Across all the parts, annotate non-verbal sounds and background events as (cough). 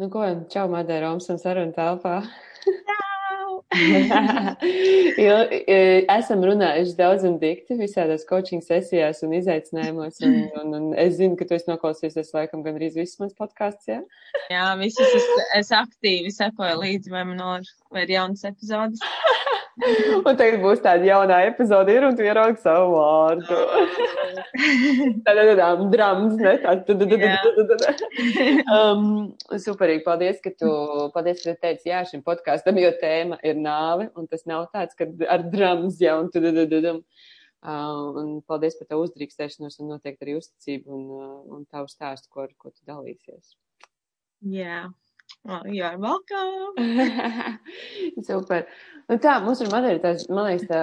Nu, ko, čau, Madara, Romsam sarunu telpā. (laughs) Esam runājuši daudz un dikti visādās coaching sesijās un izaicinājumos, un, un, un es zinu, ka tu esi noklausījies laikam gan arī visus mans podkāsts, jā? jā, visus es, es aktīvi sekoju līdzi, vai man vai ir jaunas epizodes. (laughs) (laughs) un tagad būs tāda jaunā epizode, ir un tu ieraugi savu vārdu. Tāda drāmas, ne? Tāda. Um, superīgi, paldies, ka tu, paldies, ka tu teici jā šim podkāstam, jo tēma ir nāve, un tas nav tāds, ka ar drāmas jau un tad. Uh, un paldies par tavu uzdrīkstēšanos un noteikti arī uzticību un, uh, un tavu stāstu, ko, ko tu dalīsies. Jā. Yeah. Oh, you're welcome. (laughs) Super. Nu tā, mums ir Madara, tas, man liekas, tā,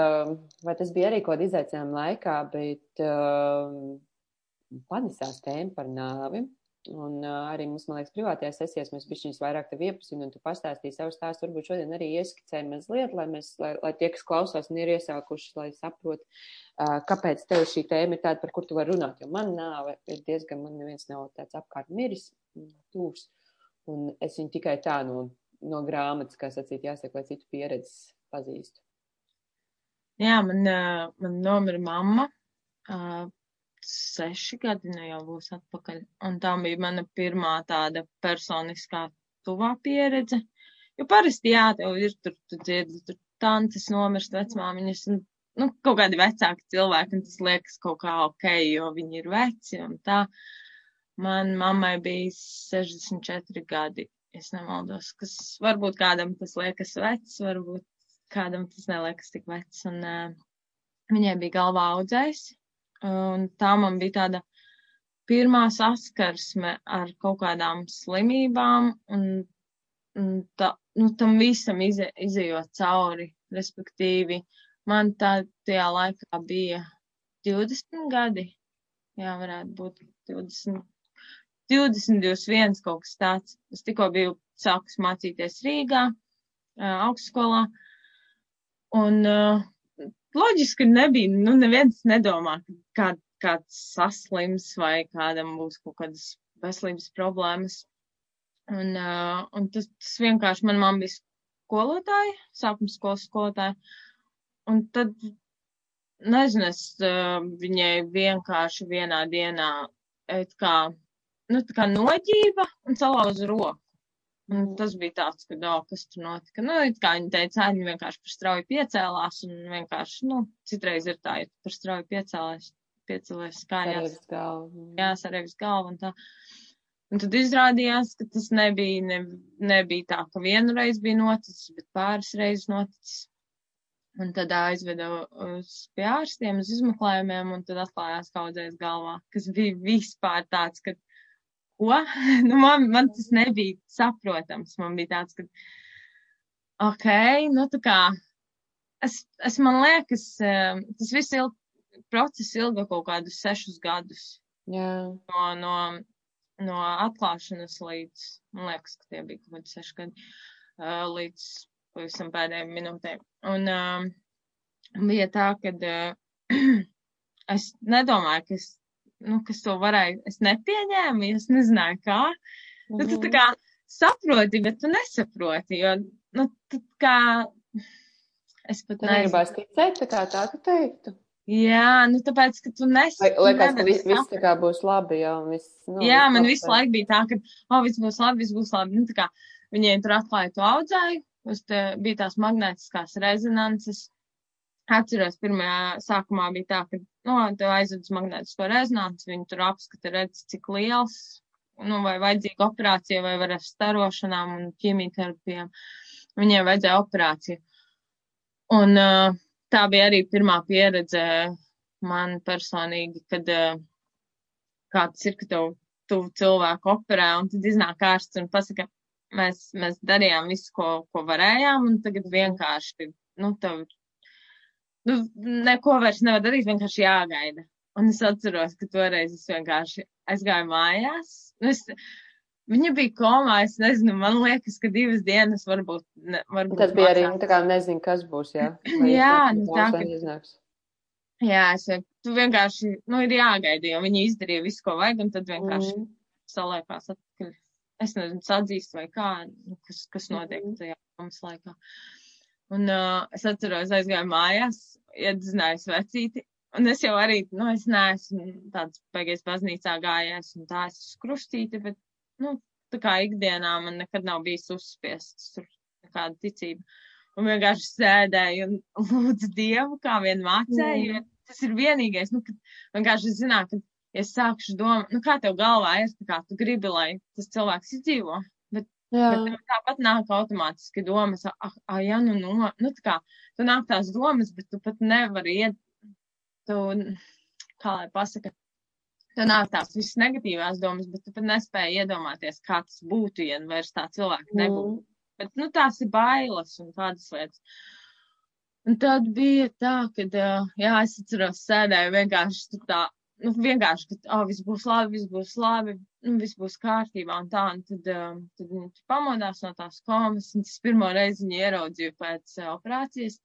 vai tas bija arī kaut kāda izaicinājuma laikā, bet uh, panesās tēma par nāvi. Un uh, arī mums, man liekas, privātajās sesijās mēs bišķiņas vairāk tev iepazīstinām, un tu pastāstīji savu stāstu. Varbūt šodien arī ieskicēji mazliet, lai mēs, lai, lai tie, kas klausās un ir iesākuši, lai saprot, uh, kāpēc tev šī tēma ir tāda, par kur tu vari runāt. Jo man nāve ir diezgan, man neviens nav tāds apkārt miris, tūs. Un es viņu tikai tā no, no grāmatas, kā sacīt, jāsaka, lai citu pieredzes pazīstu. Jā, man, man nomira mamma. Seši gadi nu jau būs atpakaļ. Un tā bija mana pirmā tāda personiskā tuvā pieredze. Jo parasti, jā, tev ir tur, tu dzirdi, tur tantes nomirst, vecmāmiņas, un, nu, kaut kādi vecāki cilvēki, un tas liekas kaut kā ok, jo viņi ir veci un tā. Uh, Man mammai bija 64 gadi, es nemaldos, kas varbūt kādam tas liekas vecs, varbūt kādam tas neliekas tik vecs. Un uh, viņai bija galvā audzējs, un tā man bija tāda pirmā saskarsme ar kaut kādām slimībām, un, un tā, nu, tam visam ize, izējot cauri, respektīvi, man tā tajā laikā bija 20 gadi, jā, varētu būt 20 20, 21 kaut kas tāds. Es tikko biju sākus mācīties Rīgā, augstskolā. Un loģiski nebija, nu, neviens nedomā, kā, kāds saslims vai kādam būs kaut kādas veselības problēmas. Un, uh, un tas, tas vienkārši man mamma bija skolotāja, sākuma skolas skolotāja. Un tad, nezinu, es uh, viņai vienkārši vienā dienā, it kā nu, tā kā noģība un salauza roku. Un tas bija tāds, ka, oh, kas tur notika. Nu, it kā viņi teica, viņi vienkārši par strauji piecēlās un vienkārši, nu, citreiz ir tā, ja par strauji piecēlās, piecēlās kājās. Jā, sarēvis galvu un tā. Un tad izrādījās, ka tas nebija, ne, nebija tā, ka vienu reizi bija noticis, bet pāris reizes noticis. Un tad aizveda uz pie ārstiem, uz izmeklējumiem, un tad atklājās kaudzēs galvā, kas bija vispār tāds, ka ko? (laughs) nu, man, man tas nebija saprotams. Man bija tāds, ka, ok, nu tā kā, es, es man liekas, eh, tas viss ilg, process ilga kaut kādus sešus gadus. Jā. No, no, no atklāšanas līdz, man liekas, ka tie bija kaut kādi seši gadi, uh, līdz pavisam pēdējiem minūtēm. Un um, bija tā, ka uh, (clears throat) es nedomāju, ka es nu, kas to varēja, es nepieņēmu, es nezināju kā. Mm -hmm. Nu, tu tā kā saproti, bet tu nesaproti, jo, nu, tu kā, es pat. Negribās ticēt, tā kā tā tu teiktu. Jā, nu tāpēc, ka tu nesaproti. Liekas, ka viss, viss tā kā būs labi, jā, viss. Nu, jā, man visu laiku bija tā, ka, o, oh, viss būs labi, viss būs labi. Nu, tā kā viņiem tur atklāja to audzēju, uz te bija tās magnētiskās rezonances, Atceros, pirmajā sākumā bija tā, ka, nu, tev aizved uz magnētisko rezonanci, viņi tur apskata, redz, cik liels, nu, vai vajadzīga operācija, vai var ar starošanām un ķīmijterapijām. Viņiem vajadzēja operāciju. Un uh, tā bija arī pirmā pieredze man personīgi, kad uh, kāds ir, ka tev tuvu cilvēku operē, un tad iznāk ārsts un pasaka, mēs, mēs darījām visu, ko, ko varējām, un tagad vienkārši, nu, tev nu, neko vairs nevar darīt, vienkārši jāgaida. Un es atceros, ka toreiz es vienkārši aizgāju mājās. Nu, es, viņa bija komā, es nezinu, man liekas, ka divas dienas varbūt. Ne, varbūt Tad bija arī, nu, tā kā nezinu, kas būs, jā. (clears throat) jā, nu tā, ka. Jā, es, tu vienkārši, nu, ir jāgaida, jo viņi izdarīja visu, ko vajag, un tad vienkārši mm. saliekās atpakaļ es nezinu, sadzīst vai kā, nu, kas, kas notiek Mhm. tajā domas laikā. Un uh, es atceros, aizgāju mājās, iedzinājos vecīti, un es jau arī, nu, es neesmu tāds pagaies baznīcā gājies, un tā es esmu krustīti, bet, nu, tā kā ikdienā man nekad nav bijis uzspiests tur nekāda ticība. Un vienkārši sēdēju un (laughs) lūdzu Dievu, kā vien mācēju, jo tas ir vienīgais, nu, kad vienkārši zināt, ka ja es sākšu domāt, nu, kā tev galvā ir, tā kā tu gribi, lai tas cilvēks izdzīvo, tāpat nāk automātiski domas, ah, ah ja nu, nu, nu, tā kā, tu nāk tās domas, bet tu pat nevari iet, tu, kā lai pasaka, tu nāk tās visas negatīvās domas, bet tu pat nespēji iedomāties, kā tas būtu, ja vairs tā cilvēka nebūtu. Mm. Bet, nu, tās ir bailes un tādas lietas. Un tad bija tā, ka, jā, es atceros, sēdēju vienkārši tā, nu, vienkārši, ka, oh, viss būs labi, viss būs labi, nu, viss būs kārtībā un tā, un tad, uh, tad viņi pamodās no tās komas, un tas pirmo reizi viņu ieraudzīju pēc uh, operācijas,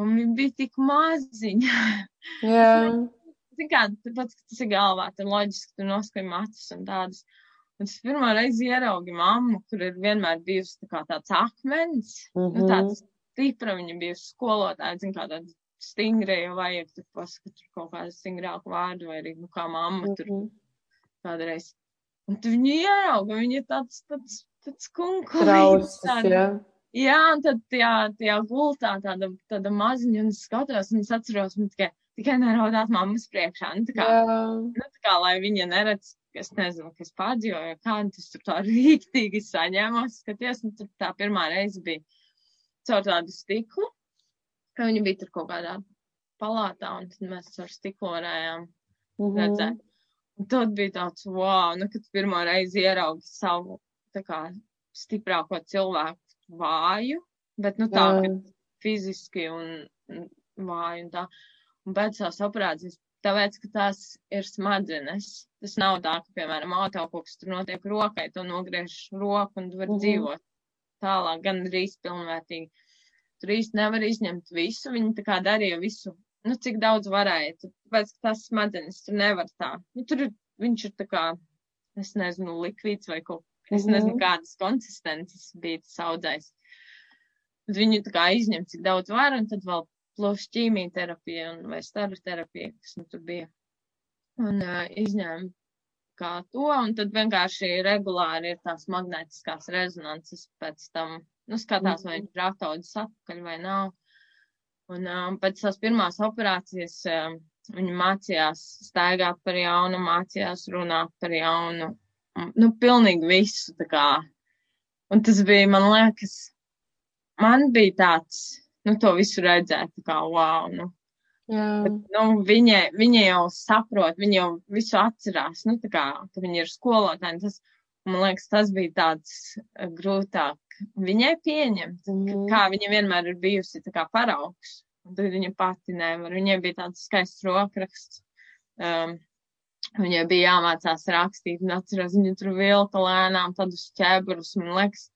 un viņi bija tik maziņi. (laughs) jā, (laughs) Zin kā, tāpēc, ka tas ir galvā, tad loģiski tu noskatījumi acis un tādas. Un es pirmo reizi ieraugu mammu, kur ir vienmēr bijusi tā kā tāds akmens, mm -hmm. nu, Mhm. tāds stipra, viņa bijusi skolotāja, zin kā tāda stingra, ja vajag tur paskat tur kaut kādu stingrāku vārdu, vai arī, nu, kā mamma tur Mhm. kādreiz. Un tu viņu ierauga, viņa ir tāds, tāds, tāds kunkulīgs. Jā. Jā, un tad tajā, tajā gultā tāda, tāda maziņa, un es skatos, un es atceros, man tikai, tikai neraudāt mammas priekšā. Nu, tā kā, Jā, nu, tā kā, lai viņa neredz, es nezinu, kas padzīvoja, kā un tas tur tā (laughs) rīktīgi saņēmās, skaties, un tad tā pirmā reize bija caur tādu stiklu, ka viņa bija tur kaut kādā palātā, un tad mēs ar stiklu varējām mhm. redzēt. Un tad bija tāds, wow, nu, kad pirmo reizi ieraugi savu, tā kā, stiprāko cilvēku vāju, bet, nu, tā, Jā. ka fiziski un vāju un tā. Un pēc tās operācijas, tāpēc, ka tās ir smadzenes. Tas nav tā, ka, piemēram, auto kaut kas tur notiek rokai, to nogriež roku un tu vari Mhm. dzīvot tālāk, gan drīz pilnvērtīgi. Tur īsti nevar izņemt visu, viņi tā kā darīja visu, nu, cik daudz varēja. Tāpēc, tās smadzenes tur nevar tā. Nu, tur viņš ir tā kā, es nezinu, likvīds vai kaut, es Mhm. nezinu, kādas konsistences bija tas audzējs. Bet viņu tā kā izņem, cik daudz var, un tad vēl plus ķīmijterapija un vai staru terapija, kas nu tur bija. Un uh, izņēma kā to, un tad vienkārši regulāri ir tās magnētiskās rezonances pēc tam, nu, skatās, vai viņš ir ataudzis atpakaļ vai nav. Un um, pēc tās pirmās operācijas um, viņa mācījās staigāt par jaunu, mācījās runāt par jaunu, un, nu, pilnīgi visu, tā kā. Un tas bija, man liekas, man bija tāds, nu, to visu redzēt, tā kā, wow, nu, Jā, nu, viņa, viņa jau saprot, viņa jau visu atcerās, nu, tā kā, ka viņa ir skolotāja. Tas, man liekas, tas bija tāds eh, grūtāk viņai pieņemt, ka, kā viņa vienmēr ir bijusi tā kā paraugs. Un tad viņa pati nevar. Viņai bija tāds skaists rokraksts. Um, viņai bija jāmācās rakstīt, un atceros, viņa tur vilka lēnām tādus ķēburus, man liekas,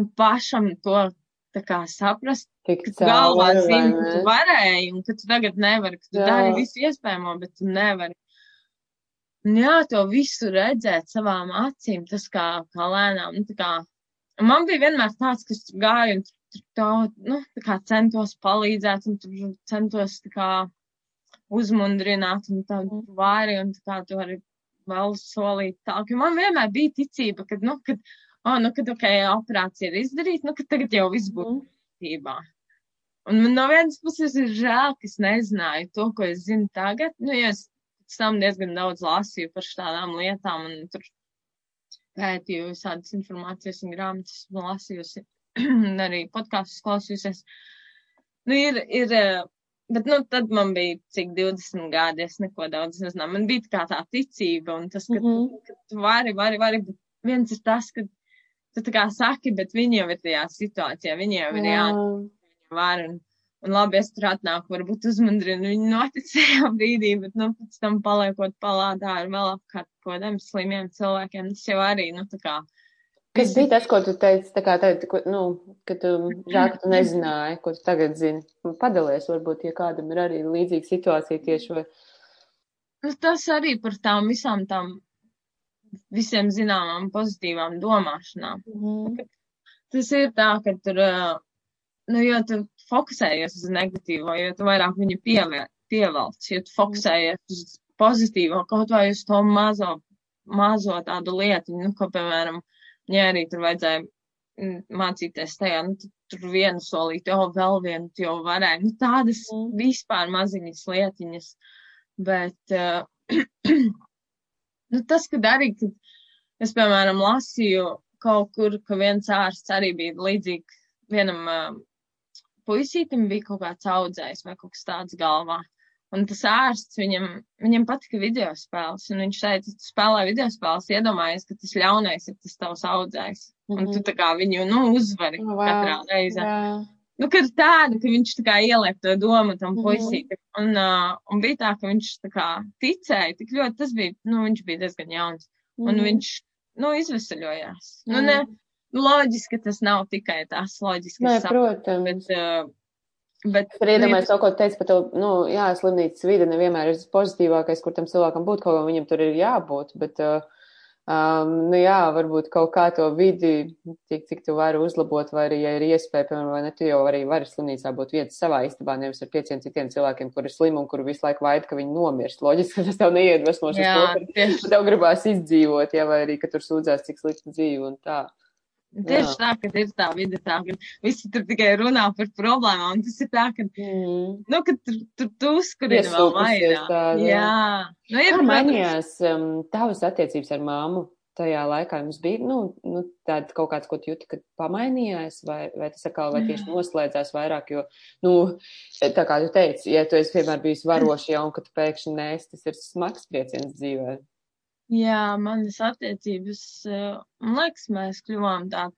nu, pašam to tā kā saprast, tik ka tu galvā zini, ka tu varēji, un ka tu tagad nevari, ka tu Jā. dari visu iespējamo, bet tu nevari. Un jā, to visu redzēt savām acīm, tas kā, kā lēnām, nu, tā kā, un man bija vienmēr tāds, kas gāja un tur, tā, nu, tā kā centos palīdzēt un tur centos tā kā uzmundrināt un tā vāri un tā kā tu arī vēl solīt tā, ka man vienmēr bija ticība, ka, nu, kad, oh, nu, kad, ok, operācija ir izdarīta, nu, ka tagad jau viss būs Mhm. kārtībā. Un man no vienas puses ir žēl, ka es nezināju to, ko es zinu tagad. Nu, ja es tam diezgan daudz lasīju par šādām lietām un tur pētīju visādas informācijas un grāmatas un lasījusi, (clears throat) arī podkāstus klausījusies. Nu, ir, ir, eh, bet, nu, tad man bija cik 20 gadi, es neko daudz nezināju. Man bija tā tā ticība un tas, ka, mm. -hmm. ka tu vari, vari, vari, bet viens ir tas, ka tu tā kā saki, bet viņi jau ir tajā situācijā, viņi jau ir jā, Jā, var. Un, un labi, es tur atnāku, varbūt uzmundrinu viņu noticējā (laughs) brīdī, bet, nu, pēc tam paliekot palātā ar vēl apkārt kodiem slimiem cilvēkiem, tas jau arī, nu, tā kā. Kas bija tas, ko tu teici, tā kā tagad, ko, nu, ka tu žēl, ka tu nezināji, ko tu tagad zini? Nu, Padalies, varbūt, ja kādam ir arī līdzīga situācija tieši vai. Nu, tas arī par tām visām tām visiem zināmām pozitīvām domāšanām. Mhm. Tas ir tā, ka tur, uh, nu, jo tu fokusējies uz negatīvo, jo tu vairāk viņu pievē, pievelc, jo tu fokusējies uz pozitīvo, kaut vai uz to mazo, mazo tādu lietu, nu, ko, piemēram, ja arī tur vajadzēja mm, mācīties tajā, nu, tu tur vienu solīti, jau vēl vienu, tu jau varēji, nu, tādas vispār maziņas lietiņas, bet, uh, (clears throat) nu, tas, kad arī, kad es, piemēram, lasīju kaut kur, ka viens ārsts arī bija līdzīgi vienam uh, puisītim bija kaut kāds audzējs vai kaut kas tāds galvā. Un tas ārsts viņam, viņam patika video spēles, un viņš teica, tu spēlē video spēles, iedomājies, ka tas ļaunais ir tas tavs audzējs. Un Mhm. tu tā kā viņu, nu, uzvari Oh, katrā wow. reizē. Jā. Nu, kad tāda, ka viņš tā kā ieliek to domu tam Mhm. puisītim. Un, uh, un bija tā, ka viņš tā kā ticēja tik ļoti, tas bija, nu, viņš bija diezgan jauns. Un Mhm. viņš, nu, izvesaļojās. Nu, Mhm. ne, nu, loģiski, tas nav tikai tas, loģiski, Nē, es saprotu, protams. bet, uh, bet, Tur iedomājies to, ko tu teici par to, nu, jā, slimnīcas vide nevienmēr ir pozitīvākais, kur tam cilvēkam būtu, kaut kā viņam tur ir jābūt, bet, uh, um, nu jā, varbūt kaut kā to vidi, cik, cik tu vari uzlabot, vai arī, ja ir iespēja, piemēram, vai ne, tu jau arī vari slimnīcā būt vietas savā istabā, nevis ar pieciem citiem cilvēkiem, kuri ir slimi un kuri visu laiku vaid, ka viņi nomirst. Loģiski, ka tas tev neiedvesmos uz jā, to, ka tev gribās izdzīvot, ja, vai arī, ka tur sūdzās, cik slikta dzīve un tā. Tieši tā, ka ir tā vide tā, ka visi tur tikai runā par problēmām, tas ir tā, ka, Mm. nu, ka tur, tur tu uzkurina vēl vairāk. tāda, jā. Jā, nu, ir, Kā mainījās um, tavas attiecības ar māmu tajā laikā? Jums bija nu, nu, tāda kaut kāds, ko jūti, kad pamainījās, vai, vai tas atkal vai tieši noslēdzās vairāk, jo, nu, tā kā tu teici, ja tu esi vienmēr bijis varoši jau un ka tu pēkšņi nēs, tas ir smags trieciens dzīvē. Jā, manas attiecības, eh, man liekas, mēs kļuvām tā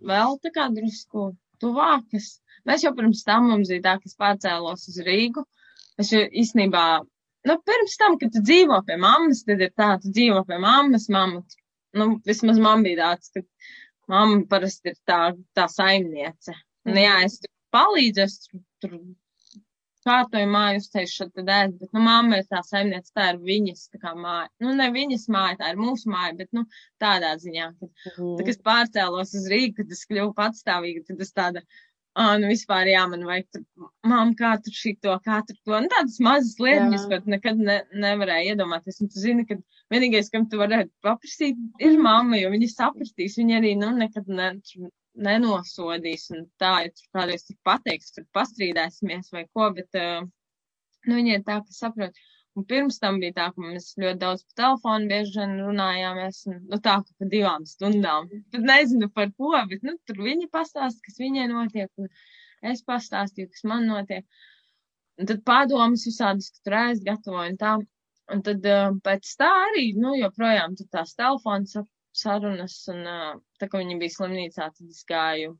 vēl tā kā drusku tuvākas. Mēs jau pirms tam mums bija tā, ka es pārcēlos uz Rīgu. Es jau īstenībā, nu, pirms tam, kad tu dzīvo pie mammas, tad ir tā, tu dzīvo pie mammas, mamma, nu, vismaz man bija tāds, ka mamma parasti ir tā, tā saimniece. Un, jā, es tur palīdzu, es tur, tur kārtoju māju, uzteicu šo te dēļ, bet, nu, mamma ir tā saimniece, tā ir viņas, tā kā māja. Nu, ne viņas māja, tā ir mūsu māja, bet, nu, tādā ziņā, ka, tā, kad es pārcēlos uz Rīgu, kad es kļuvu patstāvīga, tad es tāda, ah, nu, vispār, jā, man vajag tur, mamma, kā tur šito, kā tur to, nu, tādas mazas lietas, Jā. ko nekad ne, nevarēji iedomāties, un tu zini, ka vienīgais, kam tu varētu paprasīt, ir mamma, jo viņa sapratīs, viņa arī, nu, nekad ne, nenosodīs, un tā, ja tur kādreiz tik pateiks, tur pastrīdēsimies vai ko, bet, uh, nu, viņa ir tā, ka saprot. Un pirms tam bija tā, ka mēs ļoti daudz pa telefonu bieži vien runājāmies, un, nu, tā, ka pa divām stundām. Tad nezinu par ko, bet, nu, tur viņa pastāst, kas viņai notiek, un es pastāstīju, kas man notiek. Un tad padomas visādas, ka tur ēst gatavoju un tā. Un tad uh, pēc tā arī, nu, joprojām tur tās telefons sarunas, un tā, ka viņi bija slimnīcā, tad es gāju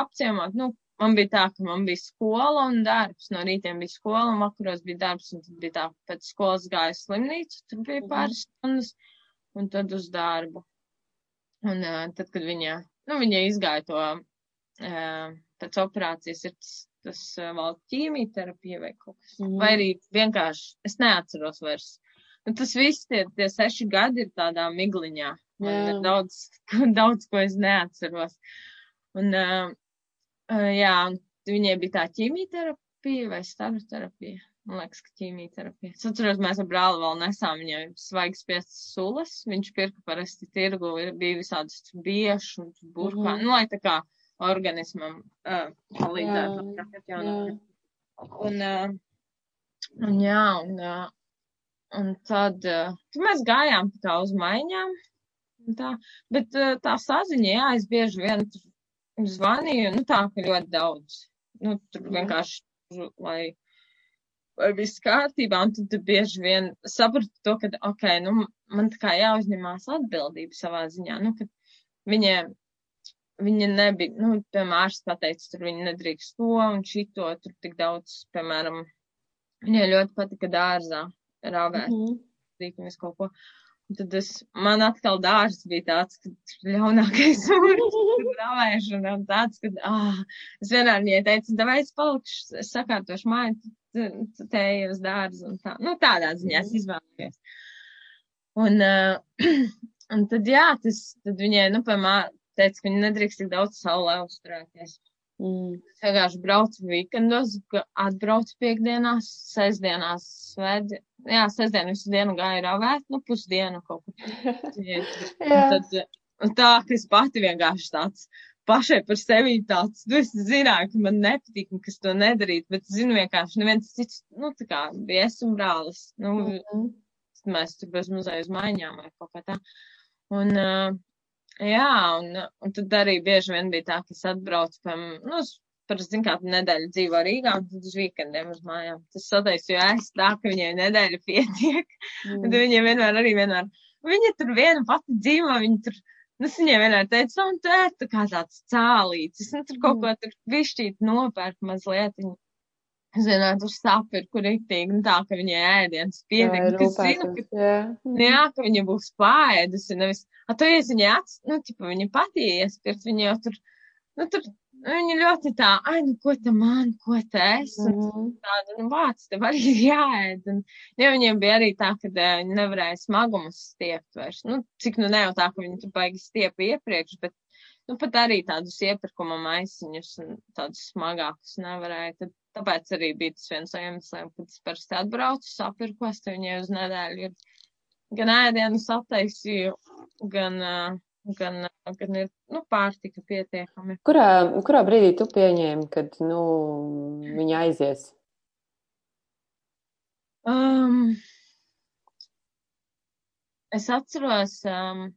apciemot, nu, man bija tā, ka man bija skola un darbs. No rītiem bija skola un vakaros bija darbs, un tad bija tā, ka pēc skolas gāju slimnīcu, tur bija Mhm. pāris stundas, un tad uz darbu. Un uh, tad, kad viņa, nu, viņa izgāja to uh, pēc operācijas, ir tas, tas uh, vēl ķīmijterapija vai kaut kas. Mhm. Vai arī vienkārši, es neatceros vairs. Nu, tas viss, tie, tie seši gadi ir tādā migliņā. Ir daudz, (laughs) daudz, ko es neatceros. Un, uh, jā, un viņai bija tā ķīmijterapija vai staroterapija. Man liekas, ka ķīmijterapija. Es atceros, mēs ar brāli vēl nesām viņai svaigas piestas sulas. Viņš pirka parasti tirgu, ir bija visādas biešu un burkā. Mhm. Nu, lai tā kā organismam uh, palīdzētu. Jā, Jā. Un, uh, un jā, un, uh, un tad, uh, mēs gājām tā uz maiņām. Tā. Bet uh, tā saziņa, jā, es bieži vien zvanīju, nu tā, ka ļoti daudz. Nu, tur Mhm. vienkārši, lai, lai viss kārtībā, un tad tu bieži vien sapratu to, ka, ok, nu, man tā kā jāuzņemās atbildība savā ziņā, nu, ka viņa, viņa nebija, nu, piemēram, ārsts pateica, tur viņa nedrīkst to un šito, tur tik daudz, piemēram, viņai ļoti patika dārzā darīt un visu kaut ko. Tad es, man atkal dārzs bija tāds, ka ļaunākais (laughs) ūdens (laughs) rāvēšana un tāds, ka, ah, es vienmēr viņai teicu, davai es palikšu, es sakārtošu māju, tu- tu te ej uz dārzu un tā. Nu, tādā ziņā es izvēlējos. Un, uh, (clears throat) un tad, jā, tas, tad viņai, nu, piemēram, teica, ka viņa nedrīkst tik daudz saulē uzturēties. Mm. Es vienkārši braucu weekendos, ka atbraucu piekdienās, sestdienās, svētdien, jā, sestdien visu dienu gāju ravēt, nu, pusdienu kaut kur. (laughs) Tad, tā, ka es pati vienkārši tāds pašai par sevi tāds, nu, es zināju, ka man nepatīk, un kas to nedarīt, bet zinu vienkārši neviens cits, nu, tā kā bija es un brālis, nu, Mhm. mēs tur bez muzeja uz maiņām vai kaut kā tā. Un, uh, jā, un, un tad arī bieži vien bija tā, ka es atbraucu, piemēram, nu, parasti, zin kā, nedēļu dzīvo Rīgā, un tad uz weekendiem uz mājām. Tas sateiks, jo es tā, ka viņai nedēļa pietiek, un tad viņai vienmēr arī vienmēr, viņa tur viena pati dzīvo, viņa tur, nu, es viņai vienmēr teicu, un tā ir tā kā tāds cālītis, un tur kaut ko tur višķīt nopērk mazliet, viņa, zināt, tur sapir, kur riktīgi, un tā, ka viņai ēdienas pietiek, es zinu, ka jā. Nu, jā, ka viņa būs pāēdusi, nevis, a, tu ies viņa acis, nu, tipa, viņa patī iespirt, viņa jau tur, nu, tur, nu, viņa ļoti tā, ai, nu, ko te man, ko te es, un Mhm. tāda, nu, vārds tev arī (laughs) jāēd, un, ja viņiem bija arī tā, ka eh, viņi nevarēja smagumus stiept vairs, nu, cik nu ne jau tā, ka viņi tur baigi stiepa iepriekš, bet, nu, pat arī tādus iepirkuma maisiņus un tādus smagākus nevarēja, tad tāpēc arī bija tas viens no iemesliem, kad es parasti atbraucu, sapirkos, te viņai uz nedēļu ir gan ēdienu sataisīju, gan, gan, gan ir, nu, pārtika pietiekami. Kurā, kurā brīdī tu pieņēmi, kad, nu, viņa aizies? Um, es atceros, um,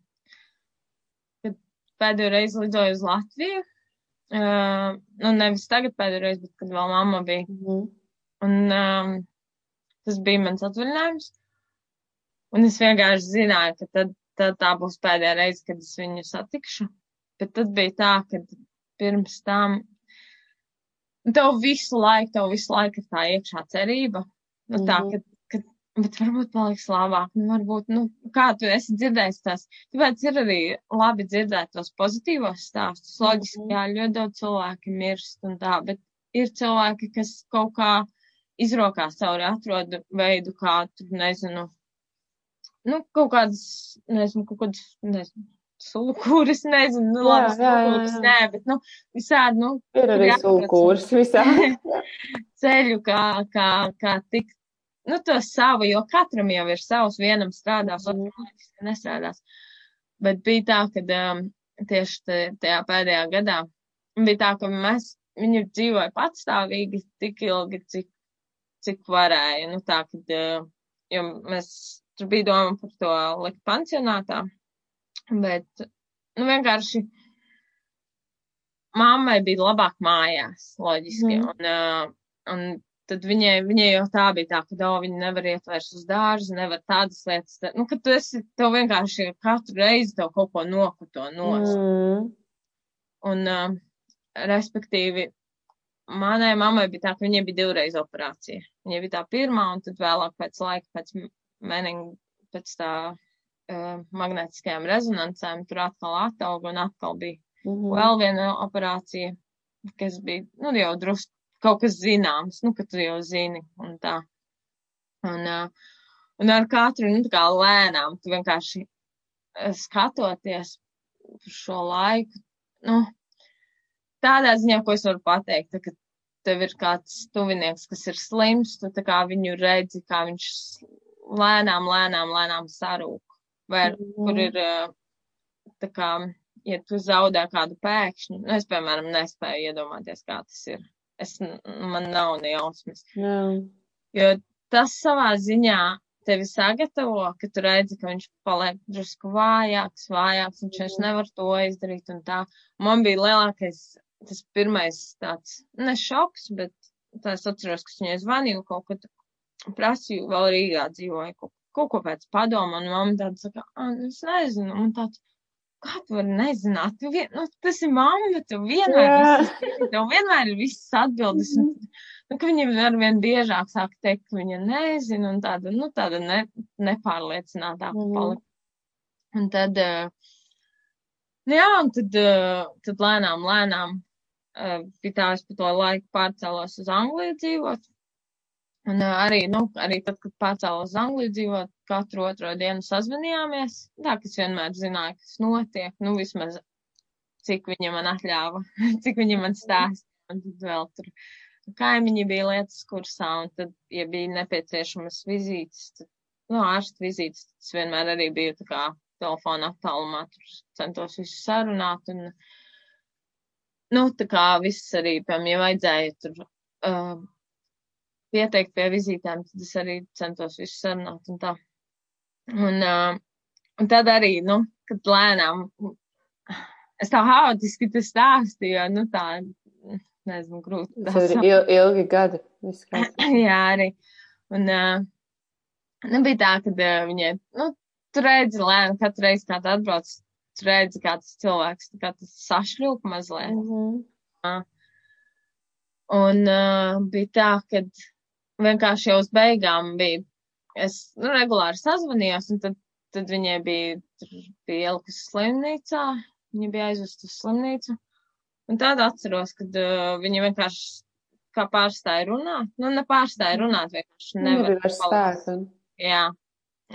kad pēdējo reizi lidoju uz Latviju. Uh, nu, nevis tagad pēdējo reizi, bet kad vēl mamma bija. Mhm. Un um, tas bija mans atvaļinājums. Un es vienkārši zināju, ka tad, tad tā būs pēdējā reize, kad es viņu satikšu. Bet tad bija tā, ka pirms tam tev visu laiku, tev visu laiku ir tā iekšā cerība. Nu, tā, Mhm. ka, bet varbūt paliks labāk. Nu, varbūt, nu, kā tu esi dzirdējis tās. Tāpēc ir arī labi dzirdēt tos pozitīvos stāstus. Loģiski, Mhm. jā, ļoti daudz cilvēki mirst un tā, bet ir cilvēki, kas kaut kā izrokās cauri atrod veidu, kā, tur, nezinu, nu, kaut kādas, nezinu, kaut kādas, nezinu, sulkūras, nezinu, nu, labi, jā. nē, bet, nu, visādi, nu, Ir arī Jā, sulkūrs visā. (laughs) ceļu, kā, kā, kā tikt, nu, to savu, jo katram jau ir savs, vienam strādās, loģiski nestrādās. Bet bija tā, ka um, tieši te, tajā pēdējā gadā bija tā, ka mēs, viņi dzīvoja patstāvīgi tik ilgi, cik, cik varēja. Nu, tā, kad, uh, jo mēs, tur bija doma par to likt pansionātā, bet, nu, vienkārši mammai bija labāk mājās, loģiski. Mhm. Un, uh, un tad viņai, viņai jau tā bija tā, ka oh, viņa nevar iet vairs uz dārzu, nevar tādas lietas. Nu, ka tu esi, tev vienkārši katru reizi tev kaut ko nokuto nost. Mm. Un, uh, respektīvi, manai mammai bija tā, ka viņai bija divreiz operācija. Viņai bija tā pirmā, un tad vēlāk pēc laika, pēc meninga, pēc tā uh, magnētiskajām rezonancēm, tur atkal atauga un atkal bija Mhm. vēl viena operācija, kas bija, nu, jau drusku kaut kas zināms, nu, ka tu jau zini, un tā. Un, uh, un ar katru, nu, tā kā lēnām, tu vienkārši skatoties šo laiku, nu, tādā ziņā, ko es varu pateikt, tā, ka tev ir kāds tuvinieks, kas ir slims, tu tā kā viņu redzi, kā viņš lēnām, lēnām, lēnām sarūk. Vai kur Mhm. ir, uh, tā kā, ja tu zaudē kādu pēkšņi, nu, es, piemēram, nespēju iedomāties, kā tas ir. Es, man nav ne jausmas. Jā. Jo tas savā ziņā tevi sagatavo, ka tu redzi, ka viņš paliek drusku vājāks, vājāks, viņš vairs nevar to izdarīt un tā. Man bija lielākais, tas pirmais tāds, ne šoks, bet tā es atceros, ka viņai zvanīju kaut ko prasīju, vēl Rīgā dzīvoju, kaut, kaut ko pēc padoma, un mamma tāda saka, es nezinu, un tāds, kā tu vari nezināt, tu vien, nu, tas ir mamma, tu vienmēr, viss tev vienmēr ir visas atbildes, un, nu, ka viņa ar vien biežāk sāk teikt, ka viņa nezina, un tāda, nu, tāda ne, nepārliecinātāka Mhm. palika. Un tad, uh, nu jā, un tad, uh, tad lēnām, lēnām uh, bija tā, es pa to laiku pārcēlos uz Angliju dzīvot. Un arī, nu, arī tad, kad pārcēlos uz Angliju dzīvot, katru otro dienu sazvanījāmies. Tā, kas vienmēr zināja, kas notiek, nu vismaz cik viņa man atļāva, (laughs) cik viņa man stāstīja. Un tad vēl tur kaimiņi bija lietas kursā, un tad, ja bija nepieciešamas vizītes, tad, nu, ārstu vizītes, tad es vienmēr arī biju tā kā telefona attālumā, tur centos visu sarunāt, un, nu, tā kā viss arī, piemēram, ja vajadzēja tur uh, pieteikt pie vizītēm, tad es arī centos visu sarunāt un tā. Un, uh, un tad arī, nu, kad lēnām, es tā haotiski tas stāstīju, jo, nu, tā, nezinu, grūti. Tas ir il ilgi gadi. (clears throat) Jā, arī. Un, uh, nu, bija tā, ka uh, viņai, nu, tu redzi lēni, katru reizi, kad atbrauc, tu redzi, kā tas cilvēks, kā tas sašļūp mazliet. Mm -hmm. uh, un uh, bija tā, ka vienkārši jau uz beigām bija, es nu, regulāri sazvanījos, un tad, tad viņai bija, bija ielikas slimnīcā, viņa bija aizvest uz slimnīcu. Un tad atceros, kad uh, viņa vienkārši kā pārstāja runāt, nu, ne pārstāja runāt, vienkārši nevar. Nebija vairs spēka. Jā.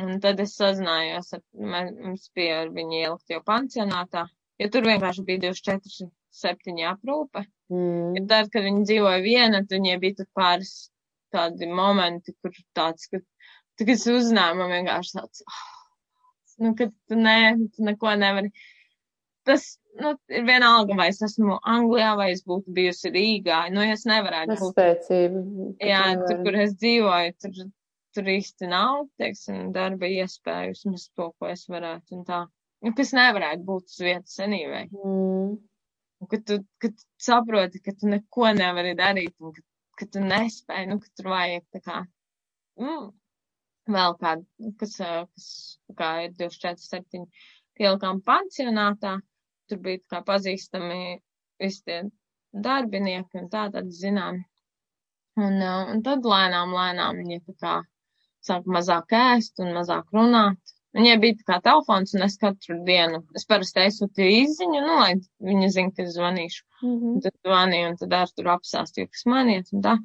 Un tad es sazinājos, ar, mums bija ar viņu ielikt jau pansionātā, jo tur vienkārši bija 24, 7 aprūpe. Mm. Ja tad, kad viņa dzīvoja viena, tad viņai bija tur pāris tādi momenti, kur tāds, ka, tā, kad es uzzināju, man vienkārši tāds, oh, nu, ka tu, ne, tu neko nevari. Tas, nu, ir vienalga, vai es esmu Anglijā, vai es būtu bijusi Rīgā. Nu, es nevarētu būt. Spēcība. Jā, tur, kur es dzīvoju, tur, tur īsti nav, teiksim, darba iespēju, vismaz to, ko es varētu un tā. Nu, kas nevarētu būt uz vietas anyway. Mm. Un, kad tu, kad tu saproti, ka tu neko nevari darīt un ka ka tu nespēji, nu, ka tur vajag tā kā, mm, vēl kādu, kas, kas kā ir 247 pielikām pansionātā, tur bija kā pazīstami visi tie darbinieki un tā tad zinām. Un, un tad lēnām, lēnām viņi tā kā sāk mazāk ēst un mazāk runāt. Viņai bija tā kā telefons, un es katru dienu, es parasti aizsūtīju izziņu, nu, lai viņa zina, ka es zvanīšu. Mm -hmm. Un tad zvanīju, un tad ar tur apsāstīju, kas man iet, un tā.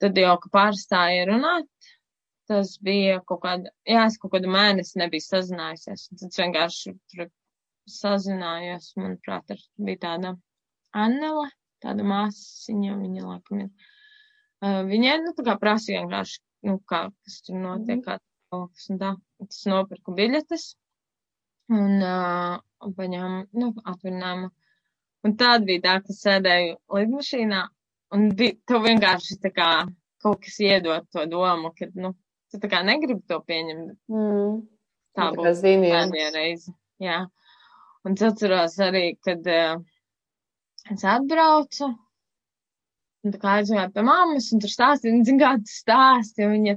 Tad jau, ka pārstāja runāt, tas bija kaut kāda, jā, es kaut kādu mēnesi nebiju sazinājusies. Tad vienkārši tur sazinājos, manuprāt, ar, bija tāda Annela, tāda māsiņa, viņa laikam ir. Uh, viņai, nu, tā kā prasīja vienkārši, nu, kā, kas tur notiek, mm kā kas un tā. Es nopirku biļetes un uh, paņēmu, nu, atvinējumu. Un tāda bija tā, ka sēdēju lidmašīnā un bija, tev vienkārši tā kā kaut kas iedot to domu, ka, nu, tu tā kā negribi to pieņemt. Mm. Tā nu, būs pēdējā reize. Jā. Un es atceros arī, kad uh, es atbraucu, un tā kā aizgāju pie mammas, un tur stāstīja, un zin kā tu stāsti, un viņa,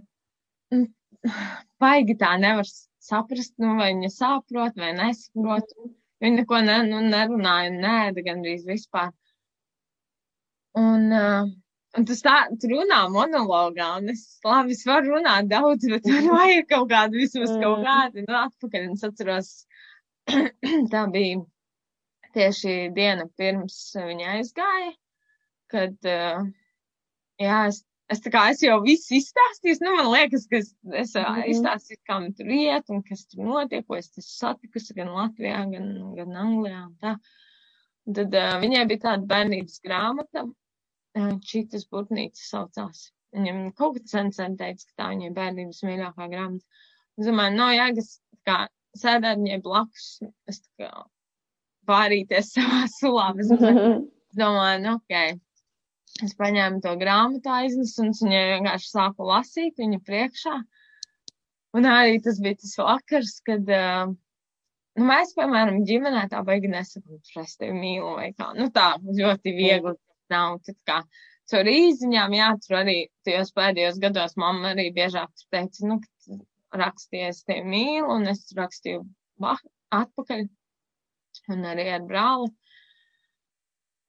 baigi tā nevar saprast, nu, vai viņa saprot vai nesaprot. Viņa neko ne, nu, nerunāja, nēda gandrīz vispār. Un, uh, un tas tā, tu runā monologā, un es labi, es varu runāt daudz, bet man (laughs) vajag kaut kādu, vismaz kaut mm. kādu, nu, atpakaļ, un es atceros, (clears throat) tā bija tieši diena pirms viņa aizgāja, kad, jā, es Es tā kā es jau visu izstāstīju, nu, man liekas, ka es, es mm -hmm. izstāstīju, kā man tur iet un kas tur notiek, ko es tur satikusi gan Latvijā, gan, gan Anglijā un tā. Un tad uh, viņai bija tāda bērnības grāmata, Čītas Burtnīca saucās. Viņam kaut kas sen sen teica, ka tā viņai bērnības mīļākā grāmata. Es domāju, no jēgas, kā sēdēt viņai blakus, es tā kā pārīties (laughs) savā sulā. Es domāju, nu, ok Es paņēmu to grāmatu aiznesu un viņai vienkārši sāku lasīt viņa priekšā. Un arī tas bija tas vakars, kad uh, nu, mēs, piemēram, ģimenē tā baigi nesakām, ka es tevi mīlu vai kā. Nu tā, ļoti viegli nav. Kā caur īziņām, jā, tur arī tajos pēdējos gados mamma arī biežāk tur teica, nu, rakstījies tevi mīlu, un es rakstīju atpakaļ. Un arī ar brāli.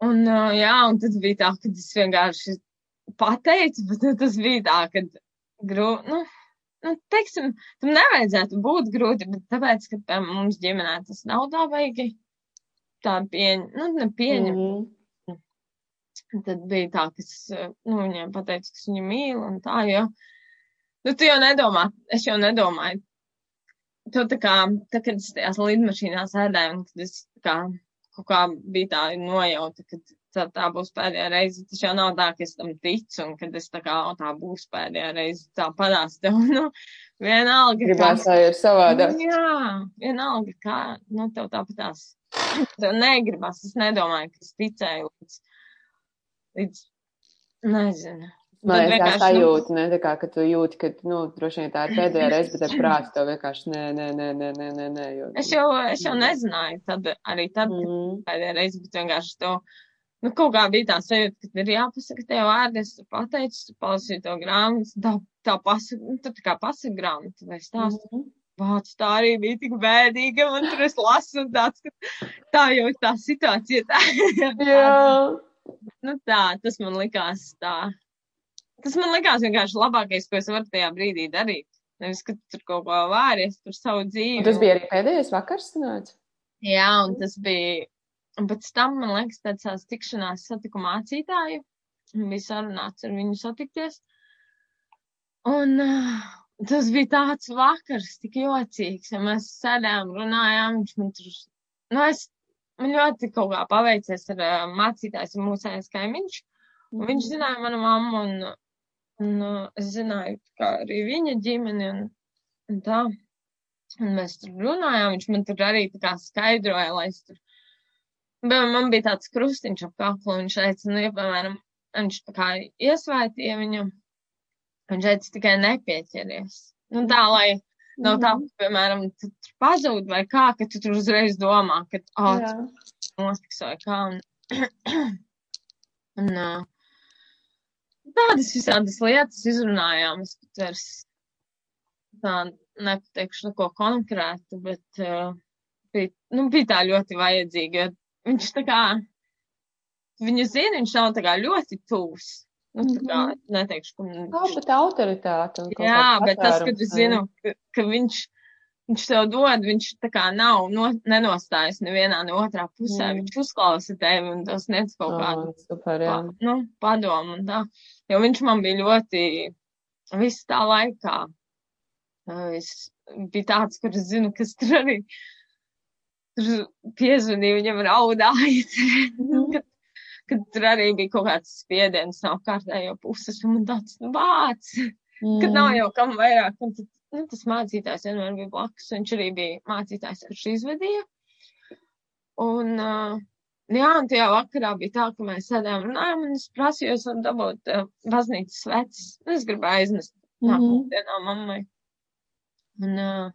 Un, jā, un tad bija tā, ka es vienkārši pateicu, bet nu, tas bija tā, ka grūti, nu, nu, teiksim, tam nevajadzētu būt grūti, bet tāpēc, ka pie mums ģimenē tas nav tā vajagi tā pieņem, nu, nepieņem. Mm -hmm. Tad bija tā, ka es, nu, viņiem pateicu, ka es viņu mīlu un tā, jo Nu, tu jau nedomā, es jau nedomāju. Tu tā kā, tā, kad es tajās lidmašīnās ēdēju, un kad es kā, kaut kā bija tā nojauta, ka tā, tā būs pēdējā reize, tas jau nav tā, ka es tam ticu, un kad es tā kā, o, tā būs pēdējā reize, tā padās (laughs) tev, nu, vienalga. Gribās tā ir savādāk. Jā, vienalga, kā, nu, tev tāpatās. (clears throat) Tev negribas, es nedomāju, ka es ticēju līdz, līdz nezinu. Man Tad liekas, tā nu- sajūta, ne, tā kā, ka tu jūti, ka, nu, droši vien tā ir pēdējā reize, bet ar (coughs) prātu tev vienkārši nē, nē, nē, nē, nē, nē, nē, jo. Es jau, es jau nezināju, tad arī tad, Mm. pēdējā reize, bet vienkārši to, nu, kaut kā bija tā sajūta, ka ir jāpasaka tev vārdi, es pateicu, tu palasīju to grāmatu, tā, tā pasaka, nu, tā tā kā pasaka grāmatu vai stāstu. Mhm. Vāc, tā arī bija tik bēdīga, un tur es lasu, un tāds, ka tā jau ir tā situācija. Tā, (laughs) Jā. Nu, tā, tas man likās tā. Tas man likās vienkārši labākais, ko es varu tajā brīdī darīt. Nevis, ka tu tur kaut ko vāries par savu dzīvi. Un tas bija arī pēdējais vakars, sanāca? Jā, un tas bija. Un pēc tam, man liekas, tādas tikšanās satiku mācītāju. Un bija sarunāts ar viņu satikties. Un uh, tas bija tāds vakars, tik jocīgs. Ja mēs sēdējām, runājām, viņš man tur. Nu, es, man ļoti kaut kā paveicies ar uh, mācītājs, ir mūsējais kaimiņš. Un viņš zināja manu mammu, un, un uh, es zināju, kā arī viņa ģimeni, un, un tā. Un mēs tur runājām, viņš man tur arī tā kā skaidroja, lai es tur. Bet man bija tāds krustiņš ap kaklu, un viņš teica, nu, ja, piemēram, viņš tā kā iesvētīja viņu, viņš teica tikai nepieķeries. Nu, tā, lai nav tā, ka, piemēram, tu tur pazūd vai kā, ka tu tur uzreiz domā, ka, oh, Jā. nostiks vai kā. Un, (clears throat) un uh, tādas visādas lietas izrunājām. Es pat vairs tā nepateikšu neko konkrētu, bet uh, bija, nu, bija tā ļoti vajadzīga. Viņš tā kā, viņu zina, viņš nav tā kā ļoti tūs. Nu, tā kā, neteikšu, ka viņš bet autoritāte un kaut Jā, bet tas, kad es zinu, ka, ka viņš, viņš tev dod, viņš tā kā nav, no, nenostājas nevienā no otrā pusē. Mm. Mm. Viņš uzklausa tevi un tas sniedz kaut ā, kādu Super, jā. pa, nu, padomu un tā. Jo viņš man bija ļoti visu tā laikā. Es biju tāds, kur es zinu, kas tur arī tur piezvanīja, viņam raudāja. (laughs) Mhm. Kad, tur arī bija kaut kāds spiediens no kārtējo puses, un man tāds nu, vārds. Kad nav jau kam vairāk, un tad, nu, tas mācītājs vienmēr bija blakus. Viņš arī bija mācītājs, kurš izvedīja. Un, uh, jā, un tajā vakarā bija tā, ka mēs sēdējām runājām, un es prasīju, es varu dabūt uh, baznīcas sveces. Es gribēju aiznest Mhm. nākamajā dienā mammai. Un uh,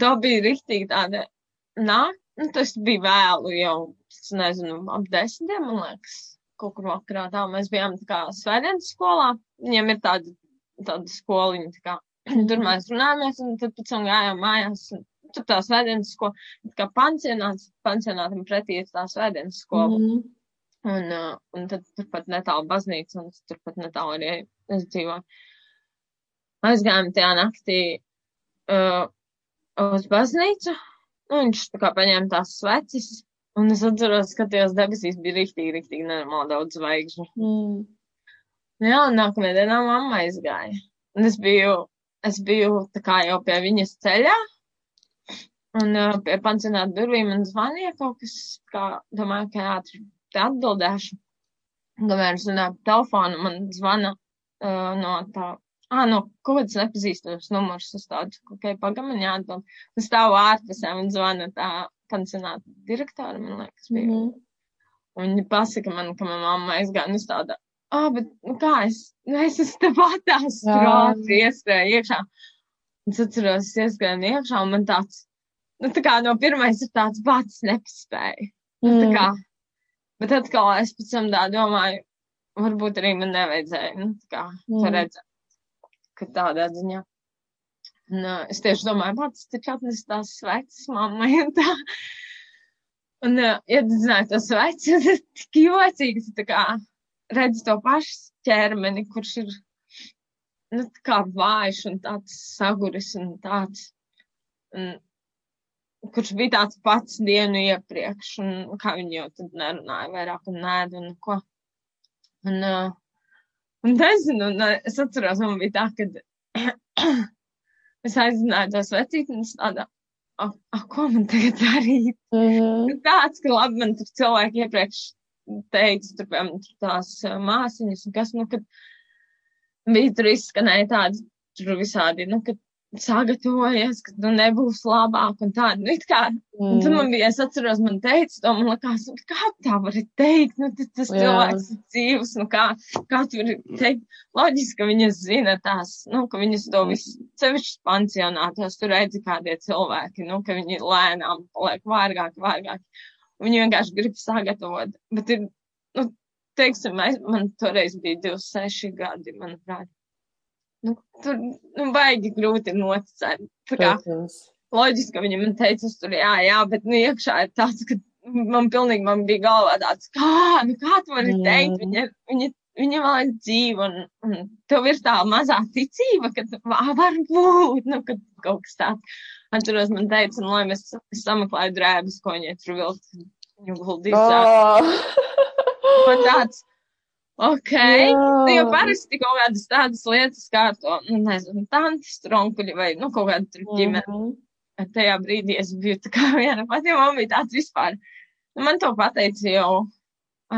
tā bija riktīgi tāda, nā, nu, tas bija vēlu jau, nezinu, ap desmitiem, man liekas kaut kur vakarā tā. Mēs bijām tā kā svētdienas skolā. Viņiem ir tāda, tāda skoliņa, tā kā (clears throat) tur mēs runājāmies, un tad pēc tam gājām mājās. Un tur tā svētdienas skola, kā pansionāts, pansionātam pretī ir tā svētdienas skola. Mhm. Un, uh, un tad turpat netālu baznīca, un turpat netālu arī es dzīvoju. Aizgājām tajā naktī uh, uz baznīcu, un viņš tā kā paņēma tās sveces, un es atceros, ka tajās debesīs bija riktīgi, riktīgi nenormāli daudz zvaigžņu. Mm. Jā, un nākamajā dienā mamma aizgāja. Un es biju, es biju tā kā jau pie viņas ceļā, un uh, pie pansionāta durvīm man zvanīja kaut kas, kā, domāju, ka ātri te atbildēšu. Kamēr es runāju pa telefonu, man zvana uh, no tā, ā, no kaut kādas nepazīstamas numurs, es tādu, ok, pagam, man jāatbild. Es stāvu ārpusē, man zvana tā pansionāta direktora, man liekas, bija. Mhm. Un viņa pasaka man, ka manā mamma aizgāja, es tāda, ah, bet, nu kā es, nu es esmu te patās, ātri ieskrēju iekšā. Un es atceros, es ieskrēju iekšā, un man tāds, nu tā kā no pirmais ir tāds pats nepaspēja. Nu, tā Mm. kā, bet atkal es pēc tam tā domāju, varbūt arī man nevajadzēja, nu, tā kā, Mm. redzēt, ka tādā ziņā. Un, uh, es tieši domāju, pats taču atnes tās sveces mammai un tā. Un, uh, iedzināju to sveci, un (laughs) tas tik jocīgi, tā kā redzi to pašu ķermeni, kurš ir, nu, tā kā vājš un tāds saguris un tāds. Un, kurš bija tāds pats dienu iepriekš, un kā viņi jau tad nerunāja vairāk un nēd un ko. Un, uh, Un nezinu, un es atceros, man bija tā, ka (clears throat) es aizzināju tos vecītnes tādā, a, a, ko man tagad darīt? Mm -hmm. Tāds, ka labi, man tur cilvēki iepriekš teica, tur, piemēram, tās māsiņas, un kas, nu, kad bija tur izskanēja tādi, tur visādi, nu, kad sagatavojies, ka nu nebūs labāk un tā. Nu, kā, mm. un tad man bija, es atceros, man teica, to man likās, nu, kā tā var teikt, nu, tas Jā. cilvēks ir dzīvs, nu, kā, kā tu vari teikt, loģiski, ka viņas zina tās, nu, ka viņas to visu, sevišķi pansionātos, tur redzi kādie cilvēki, nu, ka viņi lēnām paliek vārgāk, vārgāk. Viņi vienkārši grib sagatavot, bet ir, nu, teiksim, man toreiz bija 26 gadi, manuprāt. Nu, tur nu, baigi grūti noticēt. Loģiski, ka viņam teica, tur jā, jā, bet nu, iekšā ir tāds, ka man pilnīgi man bija galvā tāds, kā, nu kā tu vari mm. teikt, viņa, viņa, viņa vēl ir dzīva un, un tev ir tā mazā ticība, ka var būt, nu, ka kaut kas tāds. Atceros, man teica, nu, lai mēs sameklēju drēbes, ko viņa tur vilkt, viņu guldīs. Oh. Man tāds, Ok, nu, jo parasti kaut kādas tādas lietas kā to, nu, nezinu, tantes tronkuļi vai, nu, kaut kāda tur ģimene. Mm -hmm. Tajā brīdī es biju tā kā viena pati, man bija tāds vispār. Nu, man to pateica jau,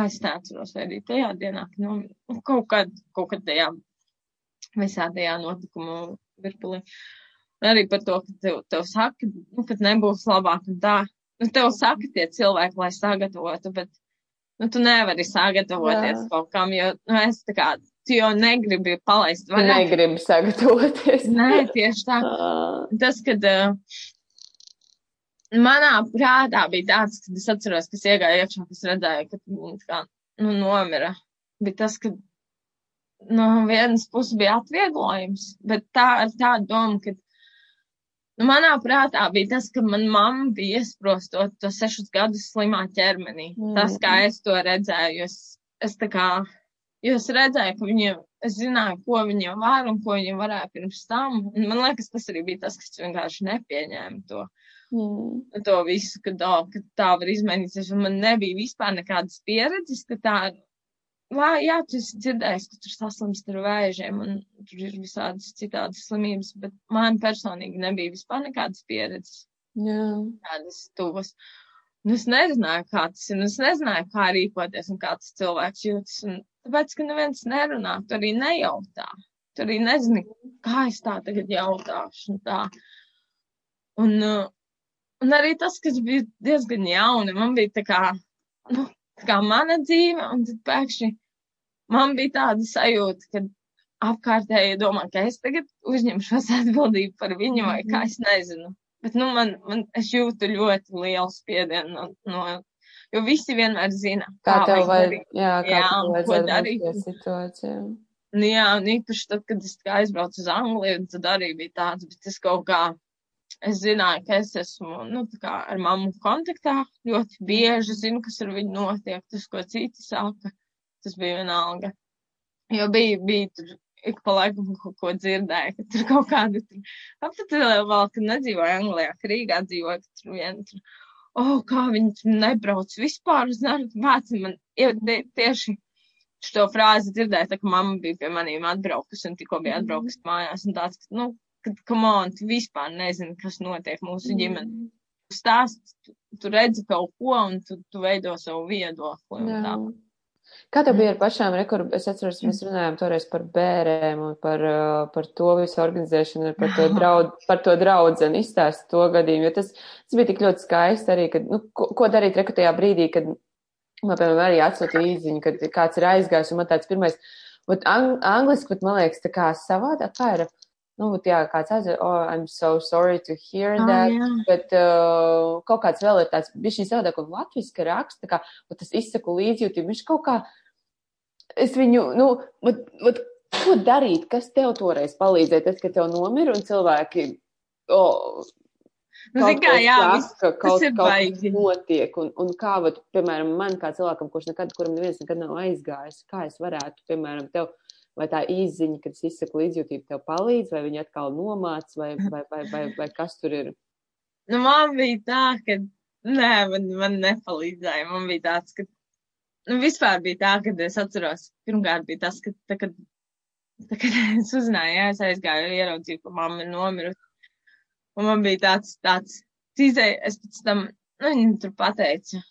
es neatceros, vai arī tajā dienā, nu, kaut kad, kaut kad tajā visā tajā notikumu virpulī. Arī par to, ka tev, tev saka, nu, ka nebūs labāk un tā. Nu, tev saka tie cilvēki, lai sagatavotu, bet nu, tu nevari sagatavoties Jā. kaut kam, jo, nu, es tā kā, tu jau negribi palaist vaļā. Negribi sagatavoties. Nē, tieši tā. (laughs) Tas, kad uh, manā prātā bija tāds, kad es atceros, kas iegāja iekšā, kas redzēja, ka tā kā, nu, nomira. Bija tas, ka no vienas puses bija atvieglojums, bet tā ar tādu domu, ka Nu, manā prātā bija tas, ka manā mamma bija iesprostot to sešus gadus slimā ķermenī. Mm. Tas, kā es to redzēju, es, es tā kā, jo es redzēju, ka viņiem, es zināju, ko viņiem var un ko viņiem varēja pirms tam. Un man liekas, tas arī bija tas, kas vienkārši nepieņēma to. Mm. To visu, ka, oh, ka tā var izmainīties, un man nebija vispār nekādas pieredzes, ka tā Lai, jā, tu esi dzirdējis, ka tur saslimst ar vēžiem un tur ir visādas citādas slimības, bet man personīgi nebija vispār nekādas pieredzes. Jā. Tādas tuvas. Un es nezināju, kā tas ir, un es nezināju, kā rīkoties un kā tas cilvēks jūtas. Un tāpēc, ka neviens nerunā, tu arī nejautā. Tu arī nezini, kā es tā tagad jautāšu un tā. Un, uh, un arī tas, kas bija diezgan jauni, man bija tā kā, nu, kā mana dzīve, un tad pēkšņi man bija tāda sajūta, ka apkārtēji domā, ka es tagad uzņemšos atbildību par viņu, vai kā es nezinu. Bet, nu, man, man es jūtu ļoti lielu spiedienu no, no jo visi vienmēr zina, kā, kā tev vajag, jā, kā jā, tev ko darīt. Situācijā. Nu, jā, un īpaši tad, kad es aizbraucu uz Angliju, tad arī bija tāds, bet es kaut kā es zināju, ka es esmu nu, ar mammu kontaktā ļoti bieži, zinu, kas ar viņu notiek, tas, ko citi saka, tas bija vienalga. Jo bija, bija tur ik pa laikam kaut ko dzirdēju, ka tur kaut kāda tur, aptat vēl, kad nedzīvoja Anglijā, ka Rīgā dzīvoja, ka tur vien tur, oh, kā viņi tur nebrauc vispār uz Narvu vāci, man jau tieši šo frāzi dzirdēju, tā ka mamma bija pie manīm atbraukusi un tikko bija atbraukusi mājās un tāds, ka, nu, kad, come on, tu vispār nezini, kas notiek mūsu ģimenē. Mm. Tu tu, redzi kaut ko un tu, tu veido savu viedokli. Kā tev bija ar pašām rekordu? Es atceros, mēs runājām toreiz par bērēm un par, uh, par to visu organizēšanu, par to, draud, par to draudzeni izstāst to gadījumu, jo tas, tas bija tik ļoti skaisti arī, kad, nu, ko, ko darīt rekordā brīdī, kad man, piemēram, arī atsūtīja īziņu, kad kāds ir aizgājis un man tāds pirmais, vat ang, angliski, bet man liekas, tā kā savādāk, kā ir nu, jā, kāds aizver, oh, I'm so sorry to hear oh, that, jā. bet uh, kaut kāds vēl ir tāds, viņš ir savādāk un latviski raksta, kā, un tas izsaku līdzjūtību, viņš kaut kā, es viņu, nu, vat, vat, ko darīt, kas tev toreiz palīdzēja, tad, kad tev nomira un cilvēki, oh, Nu, kaut kā, jā, vis, ka kaut, kaut kas notiek, un, un kā, vat, piemēram, man kā cilvēkam, kurš nekad, kuram neviens nekad nav aizgājis, kā es varētu, piemēram, tev vai tā izziņa, kad es izsaku līdzjūtību, tev palīdz, vai viņi atkal nomāc, vai, (laughs) vai, vai, vai, vai kas tur ir? Nu, man bija tā, ka, nē, man, man nepalīdzēja. Man bija tāds, ka, nu, vispār bija tā, ka es atceros, pirmkārt bija tas, ka, tā, kad tā, kad (laughs) es uzzināju, jā, es aizgāju, ieraudzīju, ka mamma ir nomirusi. Un man bija tāds, tāds, izēja, es pēc tam, nu, viņi tur pateica,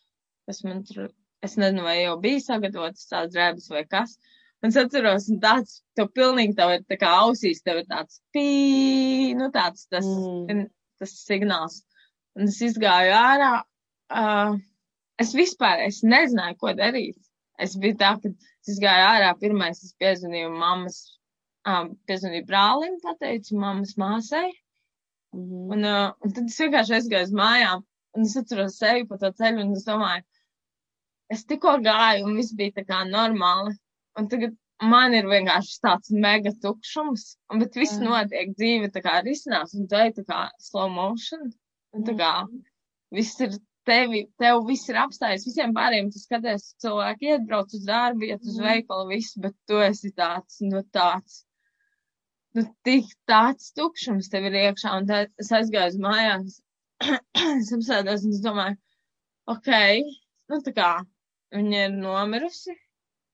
kas man tur, es nezinu, vai jau bija sagatavotas tādas drēbes vai kas. Un es atceros, un tāds, tev pilnīgi tev ir tā kā ausīs, tev ir tāds pī, nu tāds, tas, mm. tas signāls. Un es izgāju ārā, uh, es vispār, es nezināju, ko darīt. Es biju tā, ka es gāju ārā, pirmais es piezvanīju mammas, um, piezvanīju brālim, pateicu mammas māsai. Mm -hmm. un, uh, un tad es vienkārši aizgāju uz mājām, un es atceros sevi pa to ceļu, un es domāju, es tikko gāju, un viss bija tā kā normāli. Un tagad man ir vienkārši tāds mega tukšums, bet viss mm. notiek dzīve tā kā risinās, un tu ej tā kā slow motion, un tā kā mm. viss ir tevi, tev viss ir apstājies, visiem pārējiem tu skaties, cilvēki iet, brauc uz darbu, iet uz mhm. veikalu, viss, bet tu esi tāds, nu tāds, nu tik tāds tukšums tev ir iekšā, un tad es aizgāju uz mājās, (clears throat) es apsēdos un es domāju, ok, nu tā kā, viņa ir nomirusi.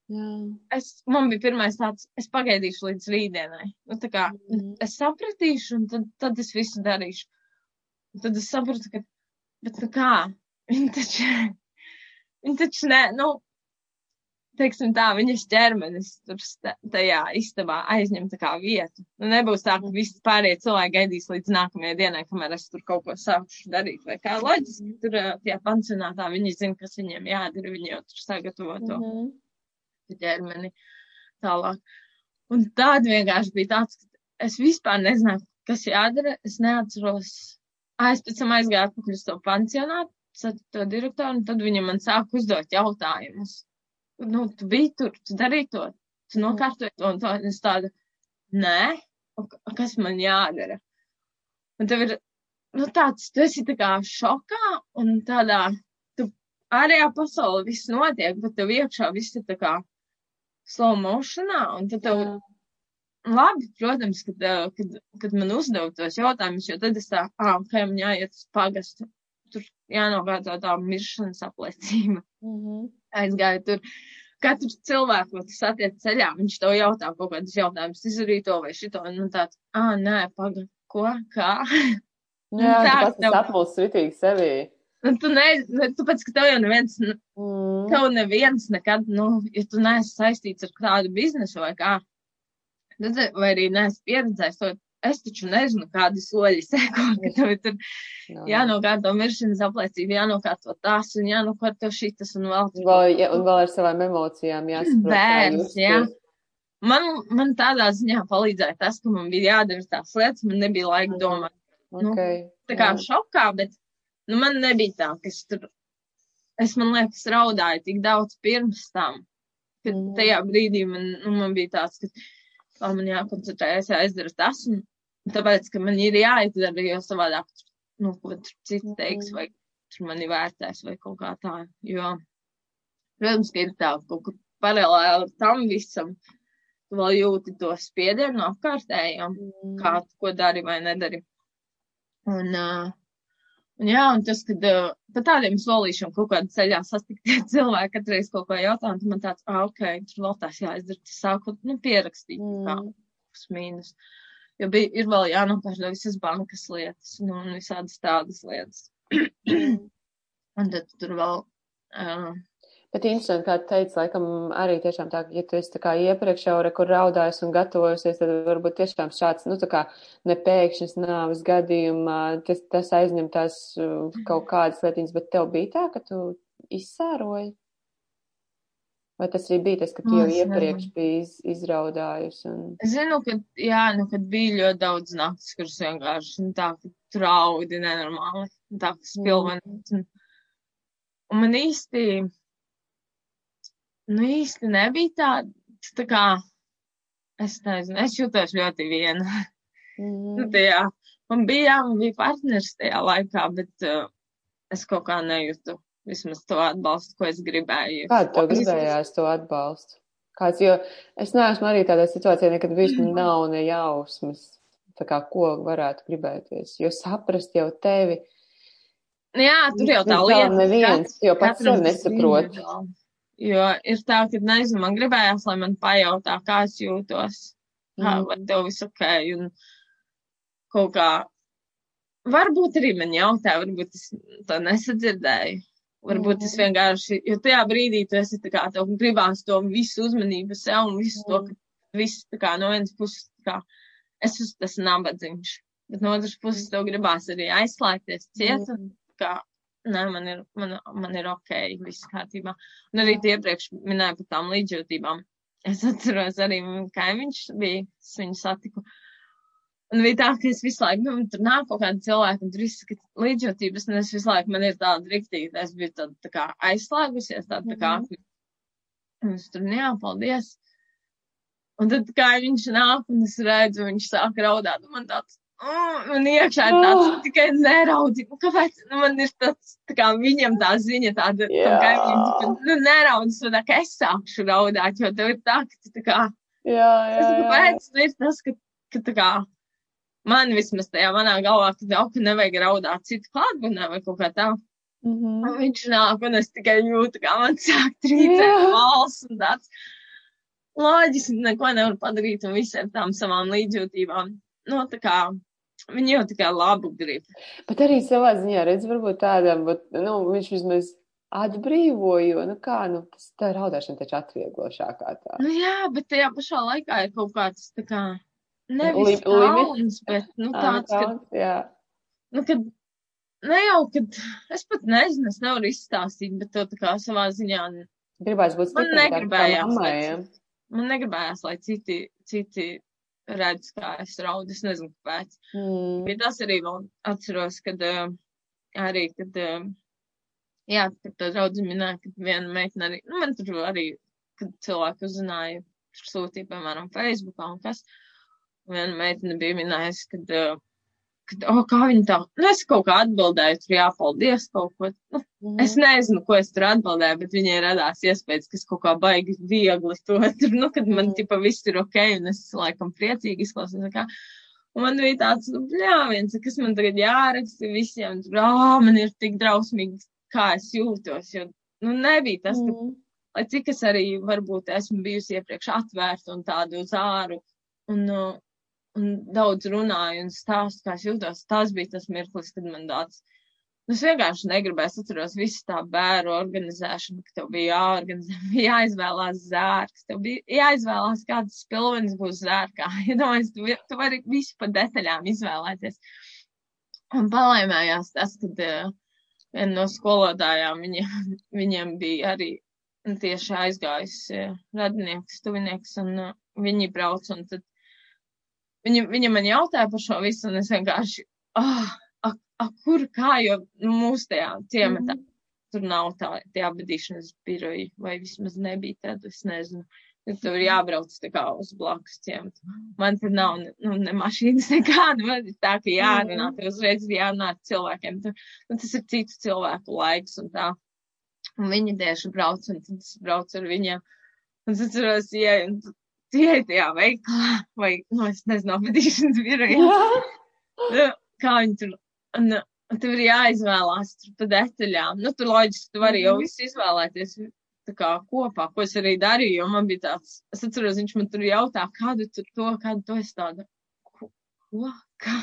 Jā. Es, man bija pirmais tāds, es pagaidīšu līdz rītdienai. Nu, tā kā mm. es sapratīšu, un tad, tad es visu darīšu. Un tad es sapratu, ka Bet nu kā? Viņi taču, (laughs) viņi taču ne, nu, teiksim tā, viņas ķermenis tur tajā istabā aizņem tā kā vietu. Nu, nebūs tā, ka visi pārējie cilvēki gaidīs līdz nākamajai dienai, kamēr es tur kaut ko sākšu darīt. Vai kā loģiski, tur tajā pansionātā viņi zina, kas viņiem jādara, viņi jau tur sagatavo to mm -hmm. Ķermeni tālāk. Un tāda vienkārši bija tāds, ka es vispār nezināju, kas jādara. Es neatceros Es pēc tam aizgāju atpakaļ uz to pansionātu, to direktoru, un tad viņa man sāka uzdot jautājumus. Nu, tu biji tur, tu darīji to, tu nokārtoji to un to, es tādu, nē, kas man jādara? Un tev ir, nu, tāds, tu esi tā kā šokā un tādā, tu ārējā pasaulē viss notiek, bet tev iekšā viss ir tā kā slow motionā, un tad tev. Jā Labi, protams, kad, kad, kad man uzdeva tos jautājumus, jo tad es tā, ah, ok, man jāiet uz pagastu, tur jānogādā tā miršanas apliecība. Mm -hmm. Aizgāju tur. Katru cilvēku, ko tu satiec ceļā, viņš tev jautā kaut kādus jautājumus, izdarīja to vai šito, un nu tāds, ah, nē, paga, ko, kā? (laughs) Jā, tā, tu pats tev... apmuls svitīgi sevī. Un tu nezini, tu pats, ka tev jau neviens, mm. tev neviens nekad, nu, ja tu neesi saistīts ar kādu biznesu vai kā, vai arī neesmu pieredzējis to. Es taču nezinu, kādi soļi (laughs) seko, ka tev ir jānokārto miršanas apliecība, jānokārto tas un jānokārto šitas un vēl. Vēl, ja, un vēl ar savām emocijām jāsaprot. Bērns, jā. Man, man tādā ziņā palīdzēja tas, ka man bija jādara tās lietas, man nebija laika mhm. domāt. Nu, okay. Nu, tā kā jā. šokā, bet nu, man nebija tā, ka es tur, es man liekas, raudāju tik daudz pirms tam, kad mm. tajā brīdī man, nu, man bija tāds, ka kā man jākoncentrējas, jāizdara tas, un tāpēc, ka man ir jāizdara, jo savādāk, nu, ko tur cits teiks, vai tur mani vērtēs, vai kaut kā tā, jo, protams, ka ir tā, kaut kur paralēli ar tam visam, tu vēl jūti to spiedienu no apkārtējiem, mm. kā ko dari vai nedari. Un, uh, Un jā, un tas, kad uh, pa tādiem solīšiem kaut kādā ceļā sastiktie (laughs) cilvēki katreiz kaut ko jautā, un man tāds, ah, ok, tur vēl tās jāizdara, tas sākot, nu, pierakstīt, mm. kā plus mīnus. Jo bija, ir vēl jānopērš visas bankas lietas, nu, un visādas tādas lietas. (clears throat) un tad tur vēl, uh, Bet interesanti, kā teica, laikam arī tiešām tā, ja tu esi tā kā iepriekš jau re, kur raudājas un gatavojusies, tad varbūt tiešām šāds, nu, tā kā nepēkšņas nāves gadījumā, tas, tas aizņem tās uh, kaut kādas lietiņas, bet tev bija tā, ka tu izsēroji? Vai tas arī bija tas, ka tu jau iepriekš biji iz, izraudājusi? Un... Es zinu, ka, jā, nu, kad bija ļoti daudz naktis, kuras vienkārši, nu, tā, traudi nenormāli, tā, ka spilveni. Mm. Un, un man īsti, Nu, īsti nebija tā, tā kā, es nezinu, es jūtos ļoti viena. Mm. nu, tajā, man bija, jā, man bija partners tajā laikā, bet uh, es kaut kā nejūtu vismaz to atbalstu, ko es gribēju. Kādu tev gribējās to atbalstu? Kāds, jo es neesmu arī tādā situācijā nekad bijis, man nav ne jausmas, tā kā, ko varētu gribēties, jo saprast jau tevi. Jā, tur jau tā lieta. Neviens, jo pats sev nesaprot. Individuāli. Jo ir tā, ka nezinu, man gribējās, lai man pajautā, kā es jūtos. kā, Mhm. vai tev viss ok, un kaut kā, varbūt arī man jautāja, varbūt es to nesadzirdēju. Varbūt es Mhm. vienkārši, jo tajā brīdī tu esi tā kā, tev gribās to visu uzmanību sev un visu to, Mhm. ka viss tā kā no vienas puses, tā kā, es esmu tas nabadzīgs, bet no otras puses tev gribās arī aizslēgties ciet, un kā, nē, man ir, man, man ir ok, viss kārtībā. Un arī iepriekš minēja par tām līdzjūtībām. Es atceros arī, kaimiņš bija, es viņu satiku. Un bija tā, ka es visu laiku, nu, tur nāk kaut kādi cilvēki, un tur izsaka līdzjūtības, un es visu laiku, man ir tāda riktīga, es biju tāda tā kā aizslēgusies, tāda tā kā, un es tur, jā, paldies. Un tad kā viņš nāk, un es redzu, viņš sāk raudāt, un man tāds, mm, man iekšā ir tāds, Oh. tikai neraudzi, nu, kāpēc, nu, man ir tāds, tā kā viņam tā ziņa tāda, Jā. tam kaimiņam, nu, neraudzi, un tā kā es sākšu raudāt, jo tev ir tā, ka tu tā kā, Jā, jā, jā. kāpēc nu, ir tas, ka, ka tā kā man vismaz tajā manā galvā, ka jau ka nevajag raudāt citu klātbūtnē vai kaut kā tā. Mhm. Un viņš nāk, un es tikai jūtu, kā man sāk trīcēt Jā. valsts un tāds. Loģiski neko nevar padarīt un viss ar tām savām līdzjūtībām. Nu, tā kā viņi jau tikai labu grib. Bet arī savā ziņā redz, varbūt tādam, bet, nu, viņš vismaz atbrīvo, jo, nu kā, nu, tas tā raudāšana taču atvieglošākā tā. Nu jā, bet tajā pašā laikā ir kaut kāds tā kā nevis Lim- kauns, bet, nu, tāds, ka kauns, Jā. nu, kad ne jau, kad es pat nezinu, es nevaru izstāstīt, bet to tā kā savā ziņā Gribās būt Man stiprākam kā negribējās, lai man negribējās, lai citi, citi redz, kā es raudu. Es nezinu, kāpēc. Mm. Bet tas arī vēl atceros, kad uh, arī, kad, uh, jā, kad tā draudzi minēja, kad viena meitene arī, nu, man tur arī, kad cilvēki uzzināja, tur sūtīja, piemēram, Facebookā un kas, viena meitene bija minējusi, kad, uh, kad, o, kā viņa tā, nu, es kaut kā atbildēju, tur jāpaldies kaut ko, nu, Mhm. Es nezinu, ko es tur atbildēju, bet viņai radās iespējas, ka es kaut kā baigi viegli to (laughs) tur, nu, kad man Mhm. tipa viss ir ok, un es laikam priecīgi izklausos. Un man bija tāds, nu, jā, viens, kas man tagad jāraksta visiem, tur, ā, man ir tik drausmīgi, kā es jūtos, jo, nu, nebija tas, ka, Mm. lai cik es arī varbūt esmu bijusi iepriekš atvērta un tādu uz āru, un, uh, un daudz runāju un stāstu, kā es jūtos, tas bija tas mirklis, kad man tāds, Nu, Es vienkārši negribēju, es atceros visu tā bēru organizēšanu, ka tev bija jāorganizē, (laughs) jāizvēlās zārks, tev bija jāizvēlās, kādas pilvenis būs zārkā. (laughs) Iedomājies, tu, vi- tu vari visu pa detaļām izvēlēties. Un palaimējās tas, kad uh, viena no skolotājām, viņiem, (laughs) viņiem bija arī tieši aizgājis uh, radinieks, tuvinieks, un uh, viņi brauc, un tad viņi, viņi man jautāja par šo visu, un es vienkārši, ah, a, a, kur, kā, jo nu, mūsu tajā ciematā Mhm. tur nav tā, tie abadīšanas biroji, vai vismaz nebija tad, es nezinu. Tad Tur ir jābrauc tā kā uz blakus ciematu. Man tur nav ne, nu, ne mašīnas (laughs) nekāda, man ir tā, ka jārunā, Mhm. tur uzreiz ir jārunā cilvēkiem. Tur, nu, tas ir citu cilvēku laiks un tā. Un viņi tieši brauc, un tad es braucu ar viņiem. Un es atceros, ja tie tajā veikalā, vai, nu, es nezinu, apvedīšanas birojā. Jā. Nu, kā viņi tur, un, un tur ir jāizvēlās pa detaļām. Nu, tur loģiski, tu vari jau Mhm. visu izvēlēties kā kopā, ko es arī darīju, jo man bija tāds, es atceros, viņš man tur jautā, kādu tur to, kādu to es tādu, ko, ko? kā,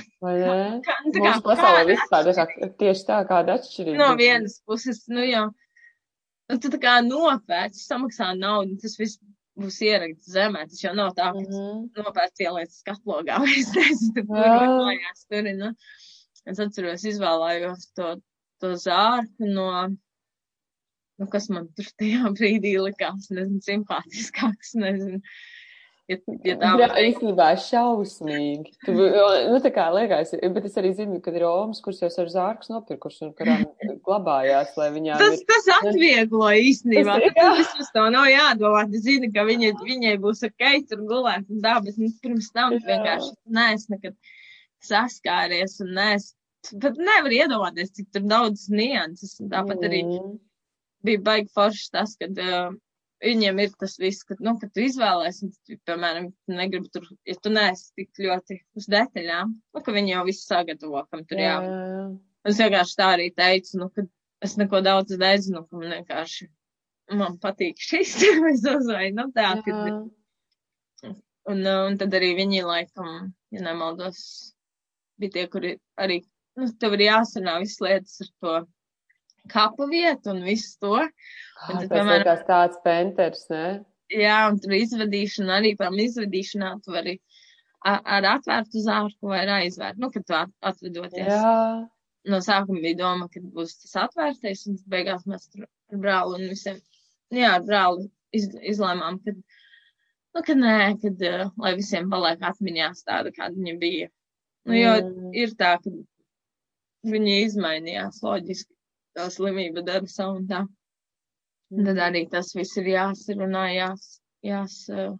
kā, nu, tā kā, pasaulē tāda, kā, tieši tā, kāda atšķirība. no vienas puses, nu jau, nu, tu tā kā nopērci, samaksā naudu, tas viss būs ierakts zemē, tas jau nav tā, ka Mhm. nopērts ielietas katlogā, vai es (laughs) nezinu, kur Jā. vai mājās tur ir, nu. Es atceros, izvēlējos to, to zārku no, nu, kas man tur tajā brīdī likās, nezinu, simpātiskāks, nezinu. Ja, ja tā Jā, īstenībā šausmīgi. Tu, nu, tā kā liekas, bet es arī zinu, ka ir Romas, kuras jau ar zārkus nopirkuši un kurām glabājās, lai viņām Tas, ir. tas atvieglo īstenībā. Tas jā. vismaz to nav jādomā. Tu zini, ka viņa, viņai būs ok, tur gulēt un tā, bet nu, pirms tam tu vienkārši neesi nekad saskāries un neesi. Pat nevar iedomāties, cik tur daudz nianses. Tāpat arī Mm. bija baigi forši tas, kad uh, viņiem ir tas viss, ka, nu, kad tu izvēlēsies, tu, piemēram, negribi tur, ja tu neesi tik ļoti uz detaļām, nu, ka viņi jau visu sagatavo, kam tur Jā, jā. Es vienkārši tā arī teicu, nu, ka es neko daudz nezinu, ka man vienkārši, man patīk šis, (laughs) es uzvaju, nu, tā, Jā. Un, uh, un tad arī viņi, laikam, ja nemaldos, bija tie, kuri arī, nu, tev ir jāsarunā visas lietas ar to kapu vietu un visu to. Un tad, piemēram, tas tāds penters, ne? Jā, un tur izvadīšana arī, piemēram, izvadīšanā tu vari ar, ar atvērtu zārku vai ar aizvērtu, nu, kad tu atvedoties. Jā. No sākuma bija doma, ka būs tas atvērtais, un beigās mēs tur ar brāli un visiem, jā, ar brāli iz, izlēmām, ka Nu, ka nē, kad, uh, lai visiem paliek atmiņās tāda, kāda viņa bija. Nu, jo mm. ir tā, ka viņa izmainījās loģiski, tā slimība dara savu un tā. Mm. Tad arī tas viss ir jāsarunā, jās, jās, uh,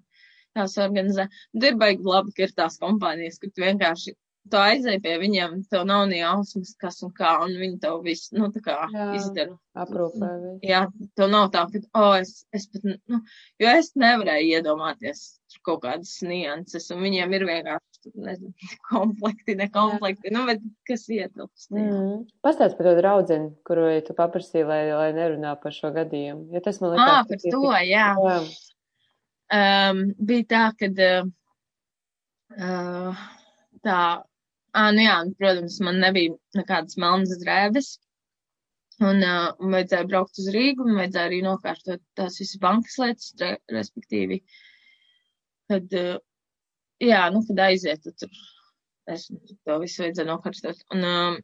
jāsorganizē. Un ir baigi labi, ka ir tās kompānijas, kur tu vienkārši tu aizēji pie viņiem, tev nav ne jausmas, kas un kā, un viņi tev visu, nu, tā kā jā, izdara. Aprūpē. Jā, tev nav tā, ka, o, oh, es, es pat, nu, jo es nevarēju iedomāties kaut kādas nianses, un viņiem ir vienkārši, nezinu, komplekti, (laughs) ne komplekti, jā. nu, bet kas ietilpst. Mm. Pastāst par to draudzeni, kuru tu paprasīji, lai, lai nerunā par šo gadījumu, jo tas man liekas. Ā, par to, jā. jā. Um, bija tā, kad. Uh, tā À, nu jā, protams, man nebija nekādas melnas drēbes. Un, uh, vajadzēja braukt uz Rīgu, un vajadzēja arī nokārtot tās visas bankas lietas, re, respektīvi. Kad, uh, jā, nu, kad aizietu tur, es to visu vajadzēja nokārtot. Un, uh,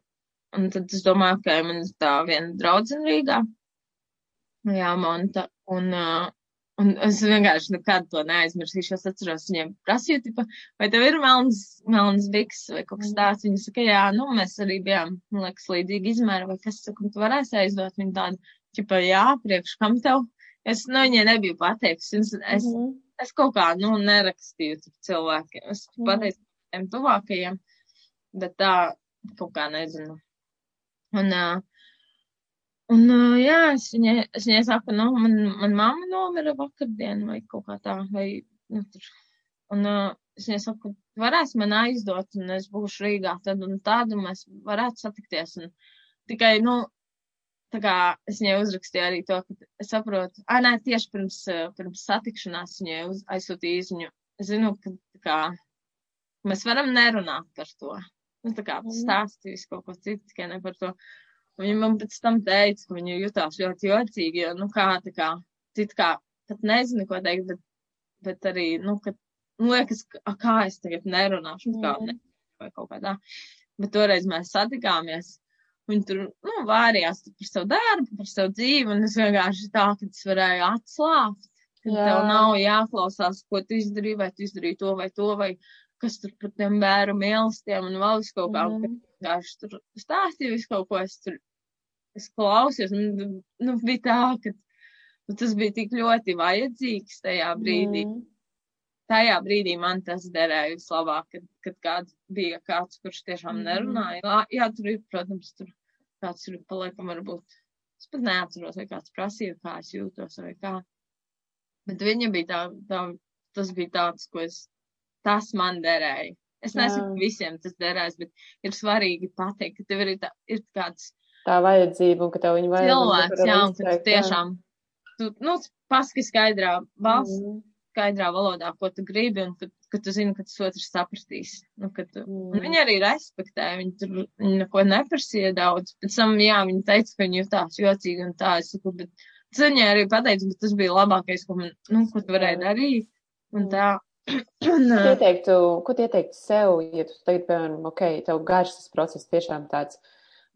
un tad es domāju, ka man tā viena draudzene Rīgā, jā, Monta, un, uh, Un es vienkārši nekad to neaizmirsīšu. Es atceros viņiem prasīju, tipa, vai tev ir melns, melns biks vai kaut kas tāds. Viņi saka, jā, nu, mēs arī bijām, man liekas, līdzīgi izmēri, vai kas saka, tu varēsi aizdot viņu tādu, tipa, jā, priekš kam tev. Es, nu, viņai nebiju pateikusi. Es, es, mm. es kaut kā, nu, nerakstīju cilvēkiem. Es mm. pateicu tiem tuvākajiem, bet tā kaut kā nezinu. Un, uh, Un, uh, jā, es viņai, es viņai saku, nu, man, man mamma nomira vakardien vai kaut kā tā, vai, nu, tur. Un uh, es viņai saku, varēs man aizdot, un es būšu Rīgā tad un tad, un mēs varētu satikties. Un tikai, nu, tā kā es viņai uzrakstīju arī to, ka es saprotu, ā, nē, tieši pirms, pirms satikšanās viņai uz, aizsūtīju izziņu. Es zinu, ka, tā kā, mēs varam nerunāt par to. Nu, tā kā mm. stāstījis kaut ko citu, tikai ne par to. Viņa man pēc tam teica, ka viņa jutās ļoti jocīgi, jo, nu, kā, tā kā, cit kā, pat nezinu, ko teikt, bet, bet arī, nu, ka, nu, liekas, ka, kā es tagad nerunāšu, kā, ne, vai kaut kā tā. Bet toreiz mēs satikāmies, viņi tur, nu, vārījās par savu darbu, par savu dzīvi, un es vienkārši tā, ka es varēju atslāpt, ka Jā. tev nav jāklausās, ko tu izdarīji, vai tu izdarīji to vai to, vai kas tur par tiem bēru mīlestiem un vēl visu kaut kā. Mm vienkārši tur stāstīju visu kaut ko, es tur es klausījos, un nu, bija tā, ka nu, tas bija tik ļoti vajadzīgs tajā brīdī. Mm. Tajā brīdī man tas derēja vislabāk, kad, kad kāds bija kāds, kurš tiešām mm. nerunāja. Jā, tur ir, protams, tur kāds tur paliekam varbūt. Es pat neatceros, vai kāds prasīja, kā es jūtos vai kā. Bet viņa bija tā, tā tas bija tāds, ko es, tas man derēja. Es nesaku, ka visiem tas derēs, bet ir svarīgi pateikt, ka tev ir, tā, ir kāds. Tā vajadzība, un ka tev viņa vajag. Cilvēks, jā, un ka tu tiešām, tu, nu, paski skaidrā balss, mm. skaidrā valodā, ko tu gribi, un ka, ka tu zini, ka tas otrs sapratīs. Nu, ka tu, mm. Un viņi arī respektē, viņi tur viņi neko neprasīja daudz. Pēc tam, jā, viņi teica, ka viņi jutās jocīgi un tā, es saku, bet tas viņai arī pateica, bet tas bija labākais, ko man, nu, ko tu varēji darīt. Un tā, ko ieteiktu, ko ieteiktu sev, ja tu tagad, piemēram, ok, tev garš tas process tiešām tāds,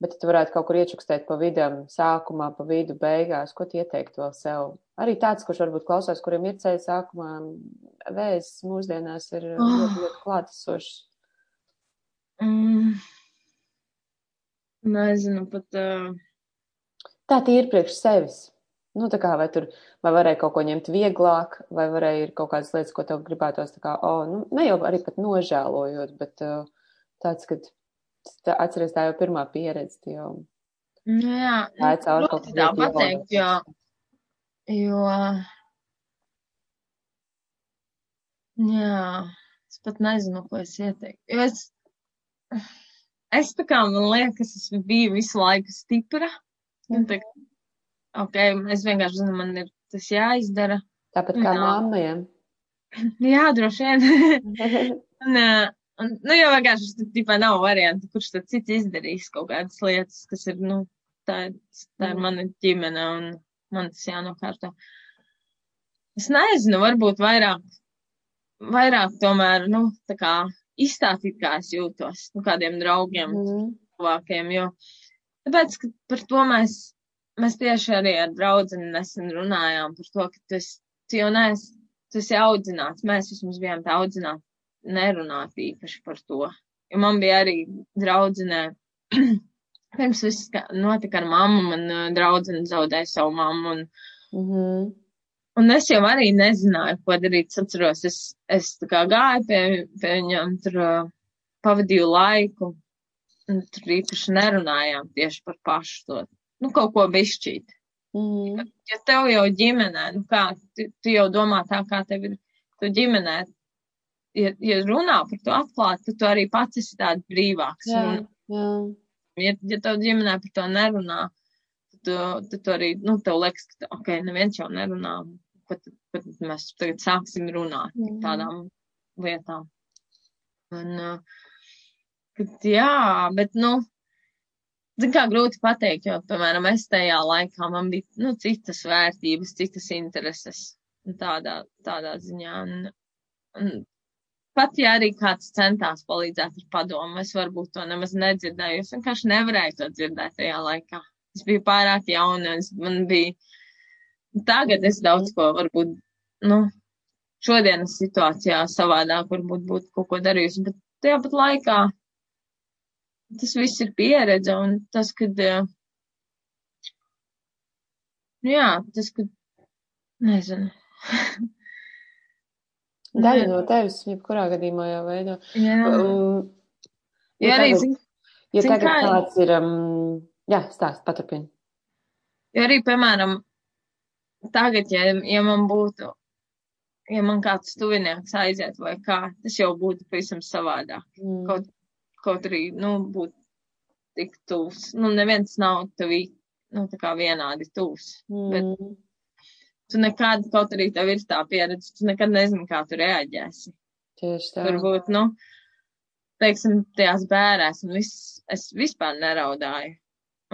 bet tu varētu kaut kur iečukstēt pa vidam, sākumā, pa vidu, beigās, ko ieteiktu vēl sev? Arī tāds, kurš varbūt klausās, kuriem ir ceļa sākumā, vēzis mūsdienās ir oh. ļoti, ļoti klātesošs. Mm. Nezinu, pat. Uh... Tā tīri priekš sevis. Nu, tā kā vai tur, vai varēja kaut ko ņemt vieglāk, vai varēja ir kaut kādas lietas, ko tev gribētos, tā kā, oh, nu, ne jau arī pat nožēlojot, bet uh, tāds, ka tā, atceries tā jau pirmā pieredze, jau. Nu, jā, tā ir caur kaut kā. Tā pateikt, jo, jo, jā, es pat nezinu, ko es ieteiktu. Jo es, es tā kā man liekas, es biju visu laiku stipra. Un tā, ok, es vienkārši zinu, man ir tas jāizdara. Tāpat kā māmajiem. (laughs) Jā, droši vien. (laughs) un, un, nu, jau vienkārši tipā nav varianti, kurš tad cits izdarīs kaut kādas lietas, kas ir, nu, tā, tā ir mana ģimene un man tas jānokārto. Es nezinu, varbūt vairāk, vairāk tomēr, nu, tā kā izstāstīt, kā es jūtos, nu, kādiem draugiem, mm. tuvākiem, jo tāpēc, ka par to mēs, mēs tieši arī ar draudzeni nesen runājām par to, ka esi, tu jau neesi, tu esi audzināts, mēs vismaz bijām tā audzināti, nerunāt īpaši par to. Jo man bija arī draudzenē (clears throat) pirms viss notika ar mammu, man uh, draudzene zaudēja savu mammu. Un, mm -hmm. un es jau arī nezināju, ko darīt. Es atceros, es, es tā kā gāju pie, pie viņam, tur uh, pavadīju laiku, un tur īpaši nerunājām tieši par pašu to, nu, kaut ko bišķīt. Mm. Ja tev jau ģimenē, nu kā, tu, tu jau domā tā, kā tev ir, tu ģimenē, ja, ja runā par to atklāt, tad tu arī pats esi tāds brīvāks. Jā, un, jā. Ja, ja tev ģimenē par to nerunā, tad, tad tu arī, nu, tev liekas, ka, ok, neviens jau nerunā, ko tad mēs tagad sāksim runāt par mm. tādām lietām. Un, kad, jā, bet, nu, zin kā grūti pateikt, jo, piemēram, es tajā laikā man bija, nu, citas vērtības, citas intereses, tādā, tādā ziņā. Un, un pat ja arī kāds centās palīdzēt ar padomu, es varbūt to nemaz nedzirdēju. Es vienkārši nevarēju to dzirdēt tajā laikā. Es biju pārāk jauna, es, man bija. Tagad es daudz ko varbūt, nu, šodienas situācijā savādāk varbūt būtu kaut ko darījusi, bet tajā pat laikā tas viss ir pieredze un tas, kad, nu jā, tas, kad, nezinu. (laughs) Daļa no tevis, jebkurā gadījumā jau veido. Jā. Um, ja, ja arī, zin, ja zin tagad kā, kāds ir, um, jā, stāst, paturpini. ja arī, piemēram, tagad, ja, ja man būtu, ja man kāds tuvinieks aiziet vai kā, tas jau būtu pavisam savādāk. Mm. Kaut, kaut arī, nu, būtu tik tūs. Nu, neviens nav tevī, nu, tā kā vienādi tūs. Mm. Bet tu nekad, kaut arī tev ir tā pieredze, tu nekad nezini, kā tu reaģēsi. Tieši tā. Varbūt, nu, teiksim, tajās bērēs, un viss, es vispār neraudāju.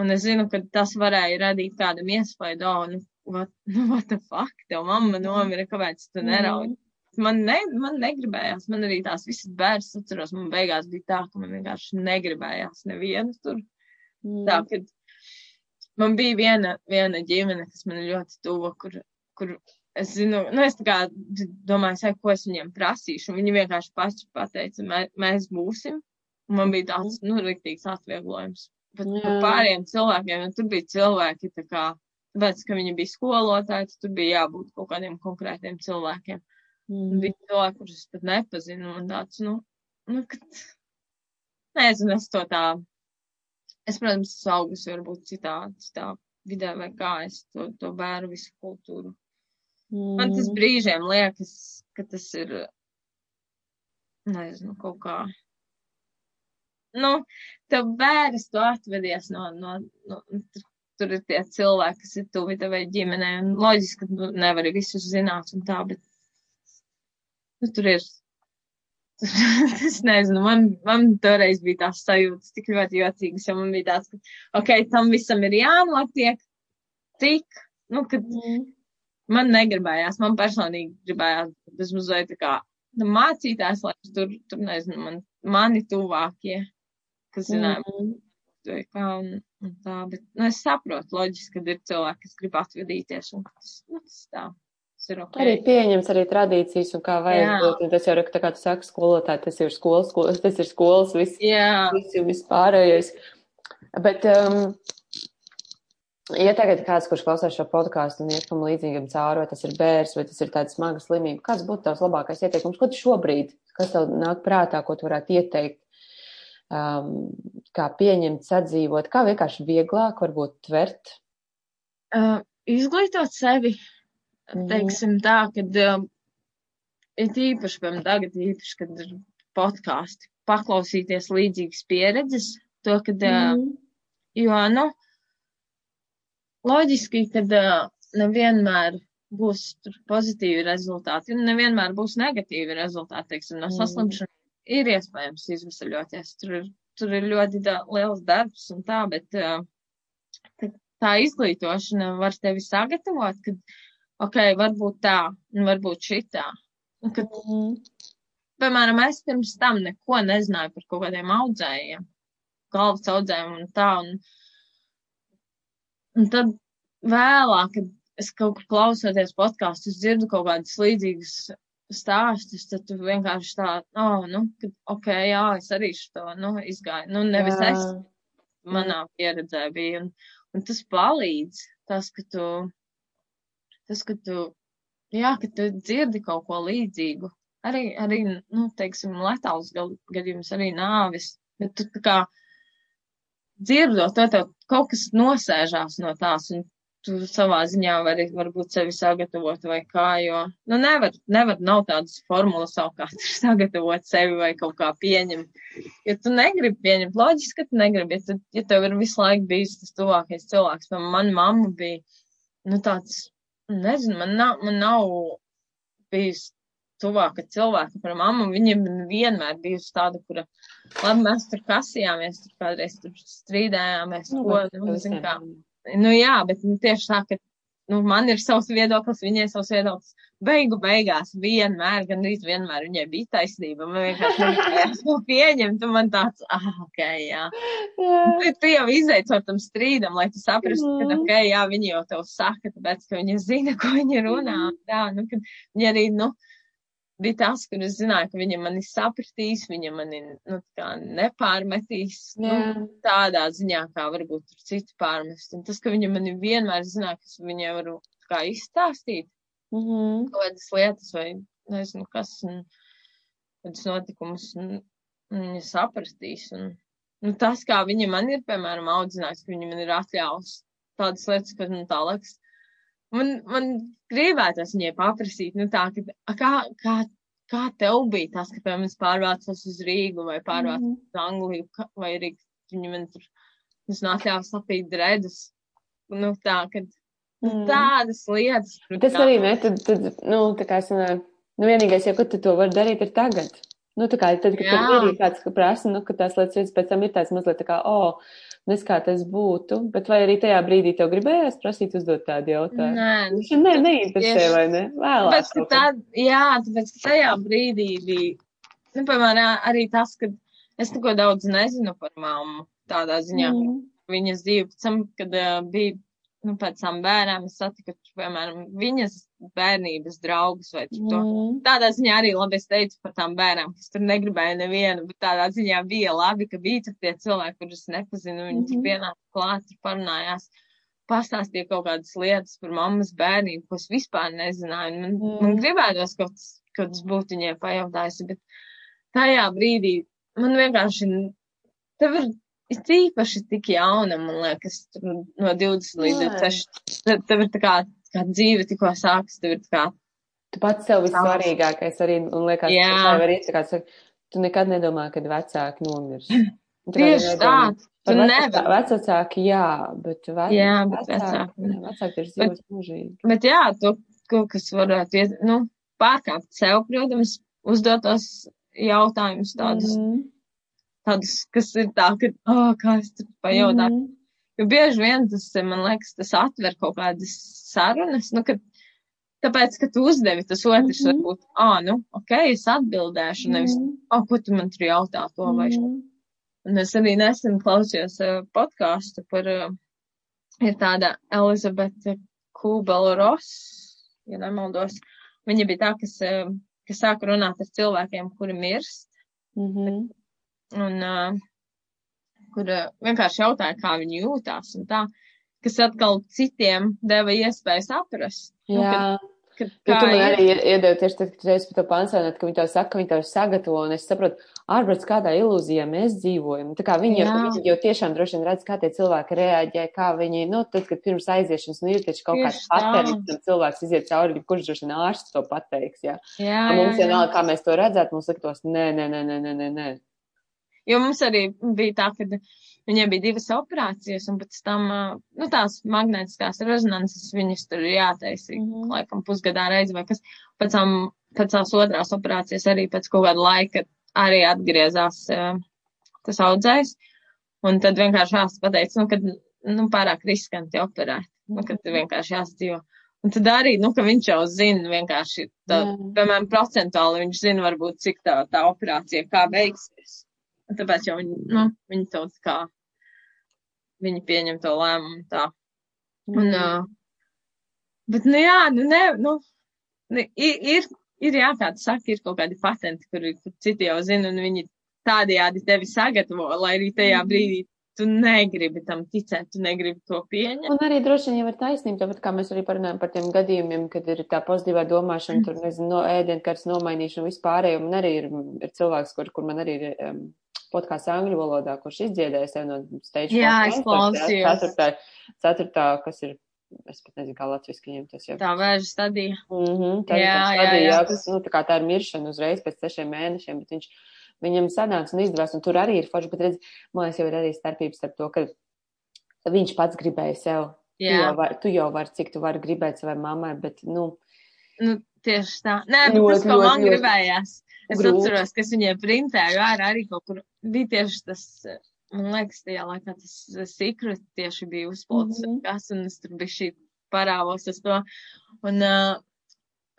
Un es zinu, ka tas varēja radīt kādam iespaidu, oh, nu, what, (laughs) nu, what the fuck, tev mamma nomira, kāpēc tu neraudi? Mm. Man, ne, man negribējās, man arī tās visas bērns, atceros, man beigās bija tā, ka man vienkārši negribējās nevienu tur. Mm. Tā, kad man bija viena, viena ģimene, kas man ļoti tuva, kur kur es zinu, nu, es tā kā domāju, sai, ko es viņiem prasīšu. Viņi vienkārši paši pateica, mē, mēs būsim. Un man bija tāds, nu, riktīgs atvieglojums. Bet Jā. par pāriem cilvēkiem, jo tur bija cilvēki, tā kā, tāpēc, ka viņi bija skolotāji, tad tur bija jābūt kaut kādiem konkrētiem cilvēkiem. Mm. Bija cilvēki, kurus es pat nepazinu, un tāds, nu, nu, kad, nezinu, es to tā, es, protams, esmu augusi varbūt citā, citā vidē vai kā es to, to bēru visu kultūru. Mm. Man tas brīžiem liekas, ka tas ir, nezinu, kaut kā. Nu, tev bērns to atvedies no, no, no tur, tur ir tie cilvēki, kas ir tuvi tavai ģimenei, loģiski, ka tu nevari visus zināt un tā, bet, nu, tur ir, (laughs) es nezinu, man, man toreiz bija tās sajūtas tik ļoti jocīgas, jo man bija tāds, ka, ok, tam visam ir jānotiek, tik, nu, kad. Mm man negribējās, man personīgi gribējās vismaz vai tā kā nu, mācītājs, lai tur, tur nezinu, man, mani tuvākie, kas zināja, mm kā un, un tā, bet, nu, es saprotu, loģiski, ka ir cilvēki, kas grib atvedīties, un tas, nu, tas tā. Okay. Arī pieņems arī tradīcijas un kā vajag būt. Un tas jau ir, tā kā tu saki, skolotāji, tas ir skolas, skolas tas ir skolas, viss, viss, viss pārējais. Bet, um, Ja tagad kāds, kurš klausās šo podkāstu un iet kam līdzīgam cauri, vai tas ir bērns, vai tas ir tāda smaga slimība, kāds būtu tavs labākais ieteikums? Ko tu šobrīd, kas tev nāk prātā, ko tu varētu ieteikt, um, kā pieņemt, sadzīvot, kā vienkārši vieglāk varbūt tvert? Uh, izglītot sevi. Teiksim tā, kad uh, ir īpaši, piemēram, tagad īpaši, kad ir podkāsti, paklausīties līdzīgas pieredzes, to, kad, mm. jo, nu, loģiski, ka uh, nevienmēr būs pozitīvi rezultāti. Un nevienmēr būs negatīvi rezultāti, teiksim, no saslimšanas. Mm. Ir iespējams izvesaļoties. Tur ir, tur ir ļoti da, liels darbs un tā, bet uh, tā, izglītošana var tevi sagatavot, ka, ok, varbūt tā, un varbūt šitā. Un, kad, mm. Piemēram, es pirms tam neko nezināju par kaut kādiem audzējiem, galvas audzējiem un tā. Un, un tad vēlāk, kad es kaut kur klausoties podkāstus, dzirdu kaut kādas līdzīgas stāstus, tad tu vienkārši tā, oh, nu, kad, ok, jā, es arī šo, nu, izgāju. Nu, nevis jā. es, manā pieredzē bija. Un, un tas palīdz, tas, ka tu, tas, ka tu, jā, ka tu dzirdi kaut ko līdzīgu. Arī, arī, nu, teiksim, letāls gadījums, arī nāvis, bet tu tā kā dzirdot, to tev kaut kas nosēžās no tās, un tu savā ziņā vari varbūt sevi sagatavot vai kā, jo, nu, nevar, nevar, nav tādas formulas savukārt (laughs) sagatavot sevi vai kaut kā pieņemt. Ja tu negribi pieņemt, loģiski, ka tu negribi, ja, tu, ja tev ir visu laiku bijis tas tuvākais cilvēks, man, man mamma bija, nu, tāds, nezinu, man nav, man nav bijis tuvāka cilvēka par mammu. Viņa vienmēr bijusi tāda, kura, labi, mēs tur kasījāmies, tur kādreiz tur strīdējāmies, nu, ko, nu, zin kā. Nu jā, bet nu, tieši tā, ka, nu, man ir savs viedoklis, viņai savs viedoklis. Beigu beigās vienmēr, gan arī vienmēr viņai bija taisnība. Man vienkārši to pieņemt, un man tāds, ah, ok, jā. jā. Tu, tu jau izveic ar tam strīdam, lai tu saprastu, mm. ka, ok, jā, viņi jau tev saka, tāpēc, ka viņi zina, ko viņi runā. Mm. Tā, nu, kad viņi arī, nu, bija tas, kur es zināju, ka viņa mani sapratīs, viņa mani nu, nepārmetīs nu, tādā ziņā, kā varbūt tur citi pārmest. Un tas, ka viņa mani vienmēr zināja, ka es viņai varu kā izstāstīt mm -hmm. kaut kādas lietas vai nezinu kas, un kādus notikumus, un, un viņa sapratīs. Un, nu, tas, kā viņa man ir, piemēram, audzinājis, ka viņa man ir atļāvusi tādas lietas, kas man tā liekas man, man gribētos viņai paprasīt, nu tā, ka, kā, kā, kā tev bija tas, ka, piemēram, es pārvācos uz Rīgu vai pārvācos mm -hmm. uz Angliju, vai arī viņi man tur, es atļāvu sapīt dredus, nu tā, kad mm. tādas lietas. Tas arī, ne, tad, tad, nu, tā kā es, nu, vienīgais, ja, ko tu to vari darīt, ir tagad. Nu, tā kā tad, kad ir kāds, ka prasa, nu, ka tās lietas pēc tam ir tāds mazliet tā kā, o, oh, nes kā tas būtu, bet vai arī tajā brīdī tev gribējās prasīt uzdot tādu jautājumu? Nē, Viņš ne, neinteresē, vai ne? Vēlāk. Bet, tā, jā, tāpēc, ka tajā brīdī bija, nu, piemēram, arī tas, ka es neko daudz nezinu par mammu tādā ziņā, mm. viņas dzīvi, pēc tam, kad uh, bija nu, pēc tam bērnām es satiku, piemēram, viņas bērnības draugus vai to. Mm. Tādā ziņā arī labi es teicu par tām bērnām, kas tur negribēja nevienu, bet tādā ziņā bija labi, ka bija tur tie cilvēki, kurus nepazinu, viņi mm. tur pienāca klāt, tur parunājās, pastāstīja kaut kādas lietas par mammas bērnību, ko es vispār nezināju. Man, mm. man gribētos kaut kas, kaut kas būtu viņai pajautājusi, bet tajā brīdī man vienkārši, tev ir it īpaši tik jauna, man liekas, no 20 līdz 26. Tad tev ir tā kā, kā dzīve tikko sākas, tev ir kā. Tu pats sev vissvarīgākais arī, un liekas, Jā. tā var iet, kā saka, tu nekad nedomā, kad vecāki nomirs. (laughs) Tieši tā. Tu nevari. Vecāki, jā, bet, vec, jā, bet vecāki, vecāki, vecāki ir dzīves mūžīgi. Bet jā, tu kaut kas varētu iet, nu, pārkāpt sev, protams, uzdotos jautājumus tādus. Mm -hmm tādus, kas ir tā, ka, oh, kā es tur pajautāju. Mm -hmm. Jo bieži vien tas, man liekas, tas atver kaut kādas sarunas, nu, kad, tāpēc, ka tu uzdevi, tas otrs mm -hmm. varbūt, ah, nu, ok, es atbildēšu, nevis, mm -hmm. oh, ko tu man tur jautā to vai šo. Mm -hmm. Un es arī nesen klausījos uh, podkāstu par, uh, ir tāda Elizabete Kūbela Ross, ja nemaldos. Viņa bija tā, kas, uh, kas sāka runāt ar cilvēkiem, kuri mirst. Mm -hmm un uh, kur uh, vienkārši jautāja, kā viņi jūtās un tā, kas atkal citiem deva iespēju saprast. Nu, Jā. Nu, kad, kad, kā tu man arī iedevi tieši tad, kad reiz par to pansēnāt, ka viņi tev saka, ka viņi tev sagatavo, un es saprotu, ārprāts kādā ilūzijā mēs dzīvojam. Tā kā viņi, jau, viņi jau tiešām droši vien redz, kā tie cilvēki reaģē, kā viņi, nu, tad, kad pirms aiziešanas, nu, ir taču kaut kāds patēriņš, tam cilvēks iziet cauri, kurš droši vien ārsts to pateiks, jā. jā, jā mums jā, vienalga, kā mēs to redzētu, mums liktos, nē, nē, nē, nē, nē, nē. Jo mums arī bija tā, ka viņiem bija divas operācijas, un pēc tam, nu, tās magnētiskās rezonanses viņas tur jātaisa, mm -hmm. laikam, pusgadā reizi vai kas. Pēc tam, pēc tās otrās operācijas arī pēc kaut kāda laika arī atgriezās tas audzējs. Un tad vienkārši ārsts pateica, nu, ka, nu, pārāk riskanti operēt, nu, ka vienkārši jāsadzīvo. Un tad arī, nu, ka viņš jau zina vienkārši, tā, piemēram, procentuāli viņš zina varbūt, cik tā, tā operācija kā beigsies. Tāpēc jau viņi, nu, viņi to kā, viņi pieņem to lēmumu tā. Un, mm. uh, bet, nu, jā, nu, ne, nu, ne, ir, ir, jā, kā tu saki, ir kaut kādi patenti, kur, kur citi jau zina, un viņi tādējādi tevi sagatavo, lai arī tajā brīdī tu negribi tam ticēt, tu negribi to pieņemt. Un arī droši vien jau ir taisnība, tāpat kā mēs arī parunājam par tiem gadījumiem, kad ir tā pozitīvā domāšana, mm. tur, nezinu, no ēdienkartes nomainīšana vispārējo, un arī ir, ir cilvēks, kur, kur man arī ir um, podkāsts angļu valodā, kurš izdziedāja sev no stage. Jā, es klausījos. Ceturtā, ceturtā, kas ir es pat nezinu, kā latviešu viņiem tas jau. Tā vēža stadija. Mm -hmm, tā jā, stadija, jā, jā, jā, kas, nu, tā kā tā ir miršana uzreiz pēc sešiem mēnešiem, bet viņš viņam sanāca un izdevās, un tur arī ir forši, bet redz, man liekas, jau ir arī starpības starp to, ka viņš pats gribēja sev. Jā. Tu jau, var, tu jau vari, cik tu vari gribēt savai mammai, bet, nu. Nu, tieši tā. Nē, bet ļoti, tas, ko ļoti, man ļoti gribējās. Es grūti. atceros, ka es viņiem printēju ārā arī kaut kur. Bija tieši tas, man liekas, tajā laikā tas secret tieši bija uzpildīts, mm -hmm. kas, un es tur bija šī parāvos uz to. Un, uh,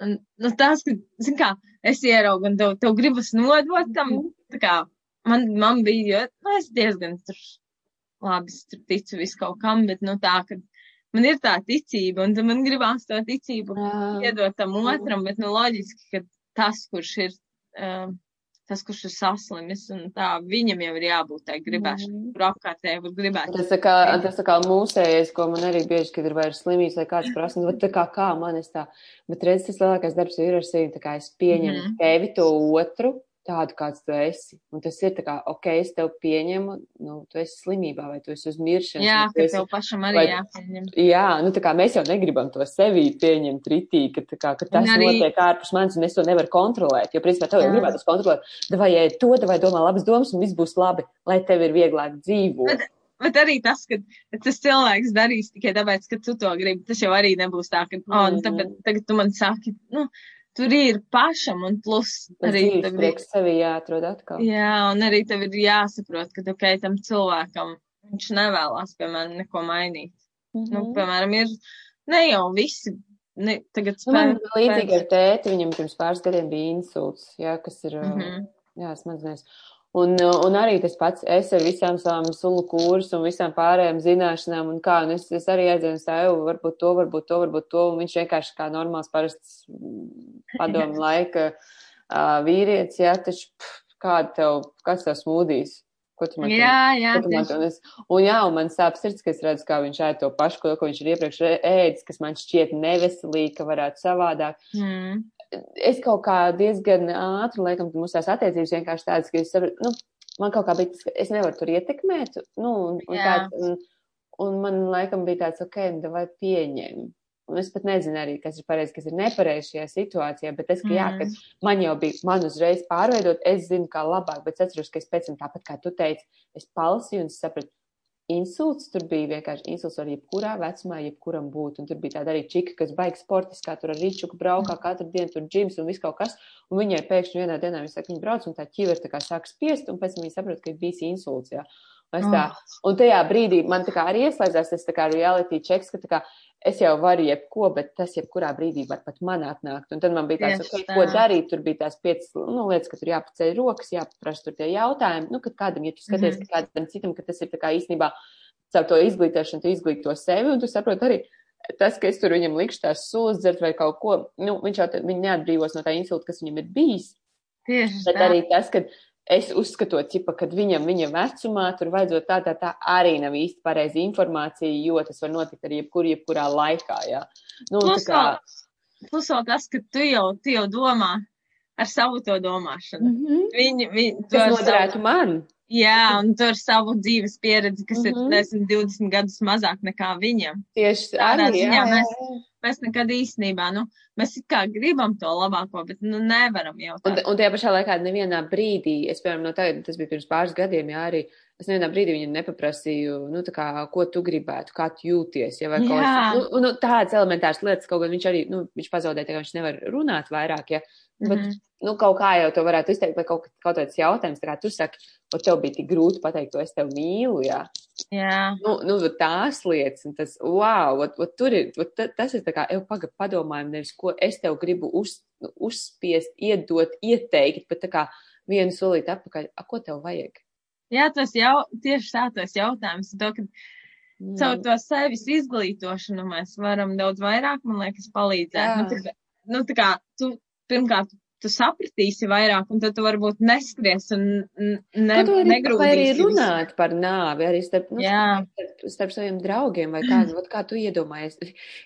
un, nu, tas, ka, zin kā, es ieraugu un tev, tev gribas nodot tam, mhm. tā kā man, man bija, jo, nu, es diezgan tur, labi, es tur ticu visu kaut kam, bet, nu, tā, ka man ir tā ticība, un man gribās to ticību Jā. iedot tam otram, bet, nu, loģiski, ka tas, kurš ir, tas, kurš ir saslimis, un tā viņam jau ir jābūt tai gribēšanai, mm. kur apkārtēji var gribēt. Tas tā kā, tas tā kā mūsējais, ko man arī bieži, kad ir vairs slimības vai kāds prasa, nu, tā kā kā man es tā, bet redz, tas lielākais darbs ir ar sevi, tā kā es pieņemu mm. tevi to otru, tādu, kāds tu esi. Un tas ir tā kā, ok, es tev pieņemu, nu, tu esi slimībā vai tu esi uz miršanu. Jā, ka esi, tev pašam arī vai, jāpieņem. Jā, nu tā kā mēs jau negribam to sevī pieņemt ritī, ka, tā kā, ka tas arī... notiek ārpus manis un es to nevaru kontrolēt. Jo, principā, tev jau gribētu kontrolēt. Vai ēd to, vai domā labas domas un viss būs labi, lai tev ir vieglāk dzīvot. Bet... Bet arī tas, ka tas cilvēks darīs tikai tāpēc, ka tu to gribi, tas jau arī nebūs tā, ka, oh, nu, tagad, tagad tu man saki, nu, tur ir pašam, un plus arī tev ir sevi jāatrod atkal. Jā, un arī tev ir jāsaprot, ka, ok, tam cilvēkam viņš nevēlas, piemēram, neko mainīt. Mm -hmm. Nu, mhm. piemēram, ir ne jau visi. Ne, tagad spēj, nu, man līdzīgi ar tēti, viņam pirms pāris gadiem bija insults, jā, kas ir, mm -hmm. jā, smadzenēs. Un, un arī tas pats, es ar visām savām sulu kūrus un visām pārējām zināšanām, un kā, un es, es arī aizēju sev, varbūt to, varbūt to, varbūt to, un viņš vienkārši kā normāls parasts padomu laika uh, vīrietis, jā, taču pff, kāda tev, kas tev smūdīs? Ko tu man jā, jā, ko tu man un, es, un jā, un man sāp sirds, ka es redzu, kā viņš ēd to pašu, ko, ko viņš ir iepriekš ēdis, kas man šķiet neveselīgi, ka varētu savādāk. Mm es kaut kā diezgan ātri, laikam, mums tās attiecības vienkārši tādas, ka es saprotu, nu, man kaut kā bija ka es nevaru tur ietekmēt, nu, un, un, tāds, un, un man laikam bija tāds, ok, nu, vai pieņem. Un es pat nezinu arī, kas ir pareizi, kas ir nepareizi šajā situācijā, bet es, ka mm. jā, ka mm. man jau bija, man uzreiz pārveidot, es zinu, kā labāk, bet es atceros, ka es pēc tam tāpat, kā tu teici, es palasīju un sapratu, insults. Tur bija vienkārši insults var jebkurā vecumā, jebkuram būt. Un tur bija tāda arī čika, kas baigs sportiskā, tur ar rīčuku braukā katru dienu, tur džims un viss kaut kas. Un viņai pēkšņi vienā dienā viņa saka, viņa brauc un tā ķiver tā kā sāk spiest, un pēc tam viņa saprot, ka ir bijis insults. Jā. Un, tā, un tajā brīdī man tā kā arī ieslēdzās tas tā reality checks, ka tā kā es jau varu jebko, bet tas jebkurā brīdī var pat man atnākt. Un tad man bija tāds, okay, ko darīt, tur bija tās piecas nu, lietas, ka tur jāpaceļ rokas, jāpaprasa tur tie jautājumi. Nu, kad kādam, ja tu skaties, mm -hmm. ka kādam citam, ka tas ir tā kā īstenībā caur to izglītošanu, tu izglīto sevi, un tu saproti arī, tas, ka es tur viņam likšu tās sulas dzert vai kaut ko, nu, viņš jau viņi neatbrīvos no tā insulta, kas viņam ir bijis. Tieši bet tā. arī tas, ka es uzskatot, ķipa, kad viņam viņa vecumā tur vajadzot tā, tā, tā arī nav īsti pareizi informācija, jo tas var notikt arī jebkur, jebkurā laikā, jā. Nu, plus, kā... vēl, plus vēl tas, ka tu jau, tu jau domā ar savu to domāšanu. Mm -hmm. Viņi, viņi, tas noderētu savu... man. Jā, un tur savu dzīves pieredzi, kas mm -hmm. ir, mhm. nezinu, 20 gadus mazāk nekā viņam. Tieši tādā arī, ziņā jā, mēs, mēs nekad īstenībā, nu, mēs kā gribam to labāko, bet, nu, nevaram jau. Un, un tajā pašā laikā nevienā brīdī, es, piemēram, no tagad, tas bija pirms pāris gadiem, jā, arī es nevienā brīdī viņam nepaprasīju, nu, tā kā, ko tu gribētu, kā tu jūties, ja vai kaut kas, nu, nu, tādas elementāras lietas, kaut gan viņš arī, nu, viņš pazaudēja, tā kā viņš nevar runāt vairāk, ja, bet, mm -hmm. nu, kaut kā jau to varētu izteikt, vai kaut, kaut kāds jautājums, tā kā tu saki, o tev bija tik grūti pateikt, to es tev mīlu, jā. Jā. Nu, nu, tās lietas, un tas, wow, ot, ot, tur ir, ot, tas ir tā kā, ev paga padomājumu, nevis, ko es tev gribu uz, nu, uzspiest, iedot, ieteikt, bet tā kā vienu solīti atpakaļ, a, ko tev vajag? Jā, tas jau tieši tā tas jautājums. To, ka mm. caur to sevis izglītošanu mēs varam daudz vairāk, man liekas, palīdzēt. Jā. Nu, tā, nu, tā kā tu pirmkārt tu sapratīsi vairāk, un tad tu varbūt neskries un ne, negrūdīsi. Vai arī runāt par nāvi, arī starp, nu, starp, starp saviem draugiem, vai kādu, (clears throat) vat, kā tu iedomājies.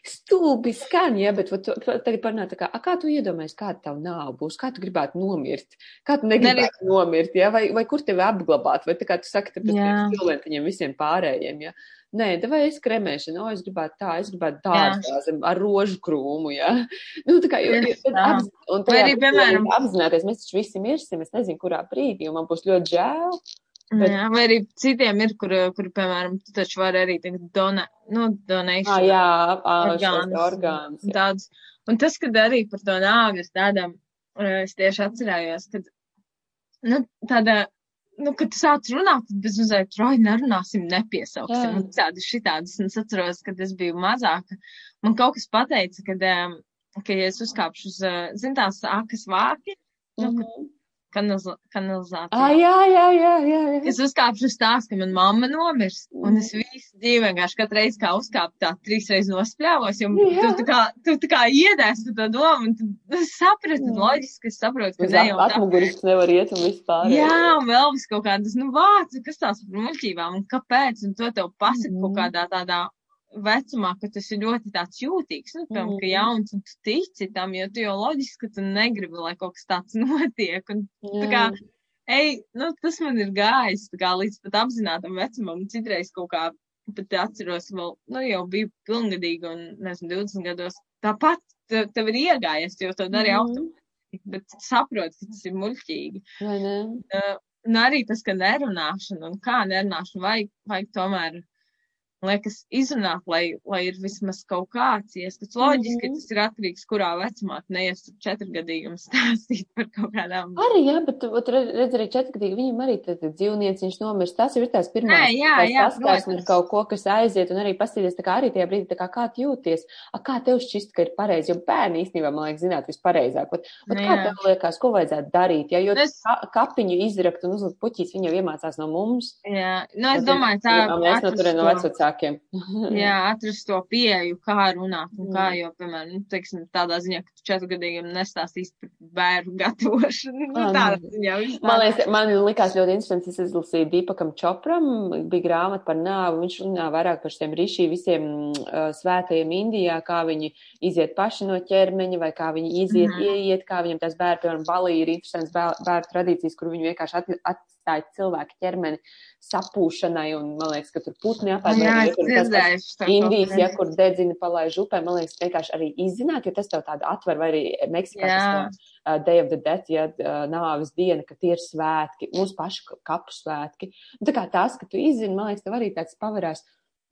Stulbi skan, ja, bet vat, tagad parunāt, kā, a, kā tu iedomājies, kāda tavu nāva būs, kā tu gribētu nomirt, kā tu negribētu ne, nomirt, ja, vai, vai kur tevi apglabāt, vai tā kā tu saki, tāpēc cilvēkiem visiem pārējiem, ja. Nē, vai es kremēšanu, o, es gribētu tā, es gribētu dārzā ar rožu krūmu, jā. (laughs) Nu, tā kā, jo, jo, apz, un tajā, arī, piemēram, (laughs) apzināties, mēs taču visi mirsim, es nezinu, kurā brīdī, un man būs ļoti žēl. Bet... Jā, vai arī citiem ir, kur, kur piemēram, tu taču vari arī donē, nu, donēšanu. Ah, jā, orgāns. orgāns jā. Tāds. Un tas, kad arī par to nāvis tādam, es tieši atcerējos, kad, nu, tāda nu, kad sāc runāt, tad bez mazliet troji nerunāsim, nepiesauksim. Un tādas šitādas, un es atceros, kad es biju mazāka, man kaut kas pateica, kad, um, ka, ja es uzkāpšu uz, uh, zin tās akas vāki, nu, mm -hmm kanaliza kanalizācijā. Ah, jā, jā, jā, jā, jā. Es uzkāpšu uz tās, ka man mamma nomirs, un es visu dzīvi vienkārši katru reizi kā uzkāpu tā trīs reizes nospļāvos, jo jā. tu tā kā, tu tā kā iedēs tu to domu, un tu, tu saprati, loģiski, es saprotu, ka ne jau tā. Atmuguris nevar iet un vispār. Jā, un vēl vis kaut kādas, nu, vārds, kas tās par muļķībām, un kāpēc, un to tev pasaka mm. kaut kādā tādā vecumā, ka tas ir ļoti tāds jūtīgs, nu, piemēram, mm. ka jauns un tu tici tam, jo tu jau loģiski, ka tu negribi, lai kaut kas tāds (laughs) notiek. Un, mm. tā kā, ej, nu, tas man ir gājis, tā kā līdz pat apzinātam vecumam, citreiz kaut kā pat atceros vēl, nu, jau biju pilngadīga un, nezinu, 20 gados. Tāpat tev, tev ir iegājies, jo to darīja mm. automātiski, bet saprot, ka tas ir muļķīgi. Vai ne? Uh, un arī tas, ka nerunāšana un kā nerunāšana vajag, vajag tomēr liekas, izrunāt, lai, lai ir vismaz kaut kāds ieskats. Loģiski, mm -hmm. tas ir atkarīgs, kurā vecumā neies četrgadīgumu stāstīt par kaut kādām. Arī, jā, bet, ot, redz, arī četrgadīgi viņam arī tad dzīvnieks, viņš nomirst. Tas ir tās pirmās, Nē, jā, jā, saskarsmes kaut ko, kas aiziet, un arī pastīties, tā kā arī tajā brīdī, tā kā kā tu jūties, a, kā tev šķist, ka ir pareizi, jo bērni īstenībā, man liekas, zināt vispareizāk. Ot, ot, kā jā. tev liekas, ko vajadzētu darīt, ja, jo es... ka, kapiņu izrakt un uzlikt puķīs, viņa jau iemācās no mums. Jā, nu, es domāju, tā. Mēs no turien no vecvecā vecākiem. (laughs) jā, atrast to pieeju, kā runāt un kā, jo, piemēram, nu, teiksim, tādā ziņā, ka tu četrgadīgiem nestāstīs par bērnu (laughs) gatavošanu. Nu, tādā ziņā. Man liekas, man likās ļoti interesants, es izlasīju Dīpakam Čopram, bija grāmata par nāvu, viņš runā vairāk par šiem rišī visiem uh, svētajiem Indijā, kā viņi iziet paši no ķermeņa, vai kā viņi iziet, mm -hmm. ieiet, kā viņam tās bērni, piemēram, Balī ir interesants bērnu tradīcijas, kur viņi vienkārši at, atstāja cilvēku ķermeni sapūšanai, un man liekas, ka tur putni apēd, kur tas Indijas, ja kur dedzina palaiž upē, man liekas, vienkārši arī izzināt, jo tas tev tādu atver, vai arī Meksikā tas uh, Day of the Dead, ja uh, nāves diena, ka tie ir svētki, mūsu pašu kapu svētki. Un tā kā tas, ka tu izzini, man liekas, tev arī tāds pavarās,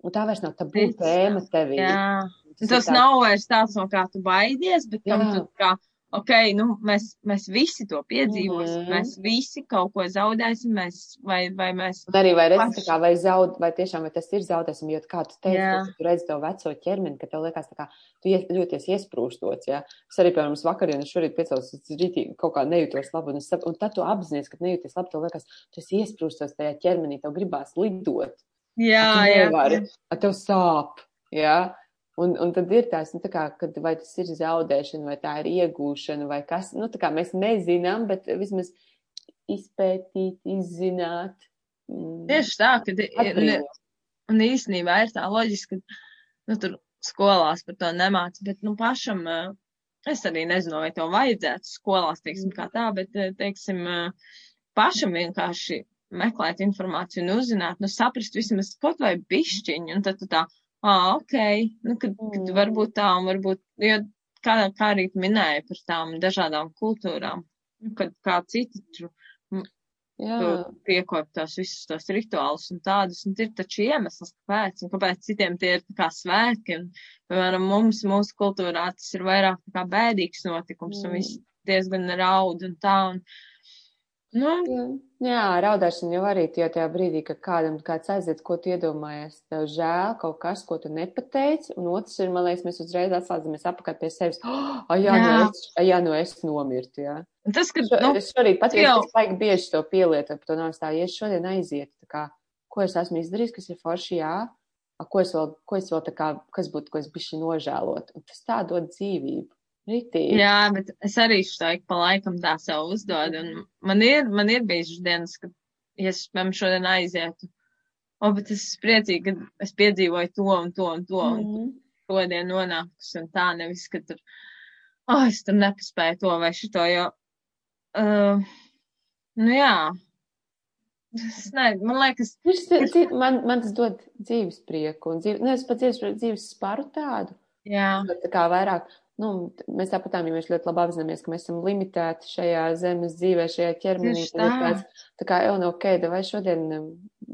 un tā vairs nav tabū tēma tevī. Jā. Tas, tas nav vairs tāds, no kā tu baidies, bet kam tu kā ok, nu, mēs, mēs visi to piedzīvosim, mm. mēs visi kaut ko zaudēsim, mēs, vai, vai mēs. Un arī vai redz, kā, vai zaud, vai tiešām, vai tas ir zaudēsim, jo kā tu teici, yeah. tu redz to veco ķermeni, ka tev liekas kā, tu jūties iesprūstots, jā. Ja? Es arī, piemēram, vakarien, šorīt piecēlos, rītīgi kaut kā nejūtos labi, un, es, un tad tu apzinies, ka nejūties labi, tev liekas, tu esi iesprūstots tajā ķermenī, tev gribās lidot. Jā, jā. Tev sāp, jā. Ja? Un, un tad ir tās, nu, tā kā, kad vai tas ir zaudēšana, vai tā ir iegūšana, vai kas, nu, tā kā mēs nezinām, bet vismaz izpētīt, izzināt. Mm, Tieši tā, ka ir, un īstenībā ir tā loģiski, ka, nu, tur skolās par to nemāc, bet, nu, pašam, es arī nezinu, vai to vajadzētu skolās, teiksim, kā tā, bet, teiksim, pašam vienkārši meklēt informāciju un uzzināt, nu, saprast vismaz kaut vai bišķiņu, un tad tu tā ah, ok, nu, kad, kad Mm. varbūt tā, un varbūt, jo kā, kā arī tu minēji par tām dažādām kultūrām, nu, kad kā citi tur piekop tos visus tos rituālus un tādus, un ir taču iemesls, kāpēc, un kāpēc citiem tie ir kā svētki, un, piemēram, mums, mūsu kultūrā tas ir vairāk kā bēdīgs notikums, un Mm. viss diezgan raud un tā, un, nu, jā. jā raudāšana jau arī tie tajā brīdī, kad kādam kāds aiziet, ko tu iedomājies. Tev žēl kaut kas, ko tu nepateici, un otrs ir, man liekas, mēs uzreiz atslēdzamies apakaļ pie sevis. Oh, (gasps) jā, nu Jā. es, ai, jā, nu es nomirtu, jā. tas, ka, Šo, nu, es šorīt pat, jau- baigi bieži to pielietoju, par to nav stāv, ja es šodien aizietu, tā kā, ko es esmu izdarījis, kas ir forši, jā, a, ko es vēl, ko es vēl tā kā, kas būtu, ko es bišķi nožēlot, un tas tā dod dzīvību. Ritīgi. Jā, bet es arī šo ik pa laikam tā sev uzdodu. Un man ir, man ir bijušas dienas, kad, ja es, piemēram, šodien aizietu, o, bet es esmu priecīga, ka es piedzīvoju to un to un to, un Mhm. šodien nonākusi un tā, nevis, ka tur, oh, es tur nepaspēju to vai šito, jo, uh, nu jā, es ne, man liekas, Viņš ti- ti- Man, man tas dod dzīves prieku, un dzīves, nevis pat dzīves, prieku, dzīves sparu tādu, jā, tā kā vairāk, nu, mēs tāpat tā, ja mēs ļoti labi apzināmies, ka mēs esam limitēti šajā zemes dzīvē, šajā ķermenī, tā. tāds, tā kā, jau no ok, vai šodien, um,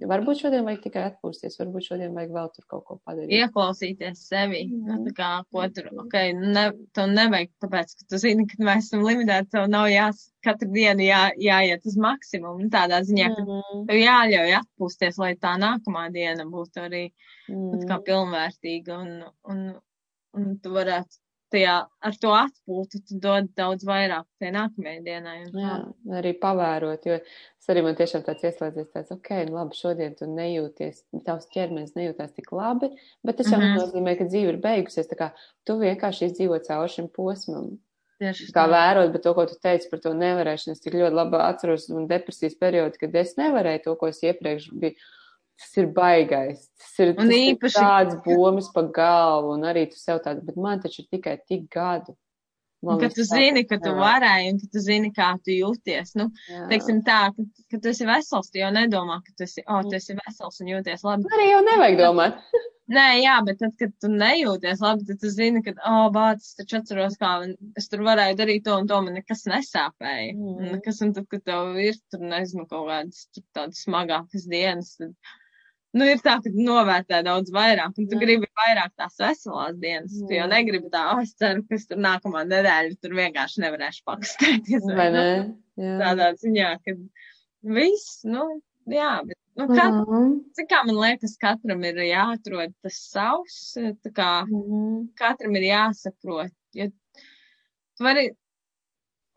varbūt šodien vajag tikai atpūsties, varbūt šodien vajag vēl tur kaut ko padarīt. ieklausīties sevi, nu, Mhm. tā kā, ko tur, ok, ne, tev nevajag, tāpēc, ka tu zini, ka mēs esam limitēti, tev nav jās, katru dienu jā, jāiet uz maksimumu, tādā ziņā, ka Mm, tev jāļauj atpūsties, lai tā nākamā diena būtu arī nu, tā kā mm. pilnvērtīga un, un, un tu varētu tajā ar to atpūtu, tu dod daudz vairāk tai nākamajai dienai. Jā, arī pavērot, jo es arī man tiešām tāds ieslēdzies, tāds, ok, nu labi, šodien tu nejūties, tavs ķermenis nejūtās tik labi, bet tas jau Mhm. nenozīmē, ka dzīve ir beigusies, tā kā tu vienkārši izdzīvo cauri šim posmam. Tieši Kā tā. vērot, bet to, ko tu teici par to nevarēšanu, es tik ļoti labi atceros un depresijas periodu, kad es nevarēju to, ko es iepriekš biju. Tas ir baigais. Tas ir, tas ir īpaši- tāds bomas pa galvu, un arī tu sev tāds, bet man taču ir tikai tik gadu. Man ka tu zini, ka tu varēji, un ka tu zini, kā tu jūties. Nu, Jā. teiksim tā, ka, ka tu esi vesels, tu jau nedomā, ka tu esi, oh, Mm. tu esi vesels un jūties labi. Arī jau nevajag domāt. (laughs) Nē, jā, bet tad, kad tu nejūties labi, tad tu zini, ka, oh, bācis, taču atceros, kā es tur varēju darīt to un to, man nekas nesāpēja. Mm. Mm. Nekas, un tad, kad tev ir, tur, nezinu, kaut kādas tādas smagākas dienas, tad, nu, ir tā, ka novērtē daudz vairāk, un tu Jā. gribi vairāk tās veselās dienas. Tu jau Jā. negribi tā, oh, es ceru, ka es tur nākamā nedēļa tur vienkārši nevarēšu pakustēties. Vai nu, ne? Jā. tādā ziņā, ka viss, nu, jā, bet, nu, kā, Mhm. cik kā man liekas, katram ir jāatrod tas savs, tā kā Mhm. katram ir jāsaprot, jo tu vari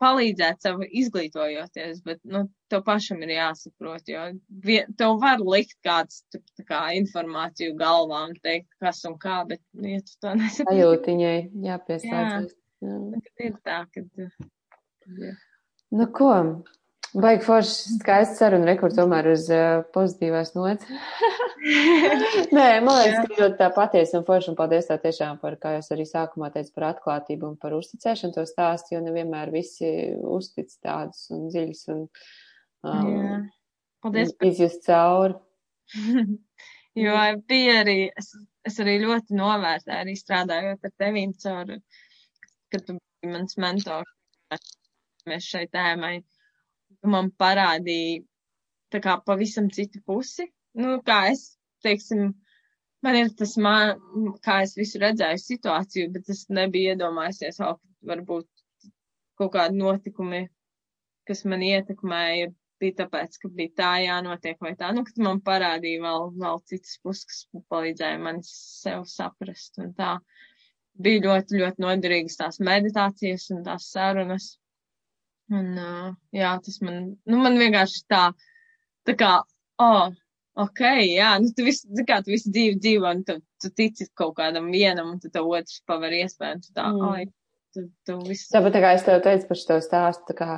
palīdzēt sev izglītojoties, bet, nu, tev pašam ir jāsaprot, jo vien, tev var likt kāds, tā kā, informāciju galvā un teikt, kas un kā, bet, nu, ja tu to nesaproti, Sajūtiņai jāpieslēdzas. Jā. tad ir tā, ka, jā. Nu, ko? Baigi forši skaisti saruna rekur tomēr uz uh, pozitīvās nots. (laughs) Nē, man liekas, ka ļoti tā patiesa un forši un paldies tā tiešām par, kā jūs arī sākumā teicat, par atklātību un par uzticēšanu to stāstu, jo nevienmēr visi uztic tādus un dziļus un jā. um, Paldies par izjust cauri. (laughs) jo bija arī, es, es arī ļoti novērtēju, arī strādājot ar tevīm caur, kad tu biji mans mentors, mēs šai tēmai, man parādīji tā kā pavisam citu pusi. Nu, kā es, teiksim, man ir tas, man, kā es visu redzēju situāciju, bet es nebiju iedomājusies, ka varbūt kaut kādi notikumi, kas man ietekmēja, bija tāpēc, ka bija tā jānotiek vai tā. Nu, kad man parādīja vēl, vēl citas puses, kas palīdzēja man sev saprast un tā. Bija ļoti, ļoti noderīgas tās meditācijas un tās sarunas. Un, uh, jā, tas man, nu, man vienkārši tā, tā kā, oh, ok, jā, nu, tu visu, tā kā tu visu dzīvi dzīvo, un tu, tu tici kaut kādam vienam, un tu tev otrs paver iespēju, un tu tā, Mm. oi, tu, tu visu. Tāpat tā kā es tev teicu par šo stāstu, tā kā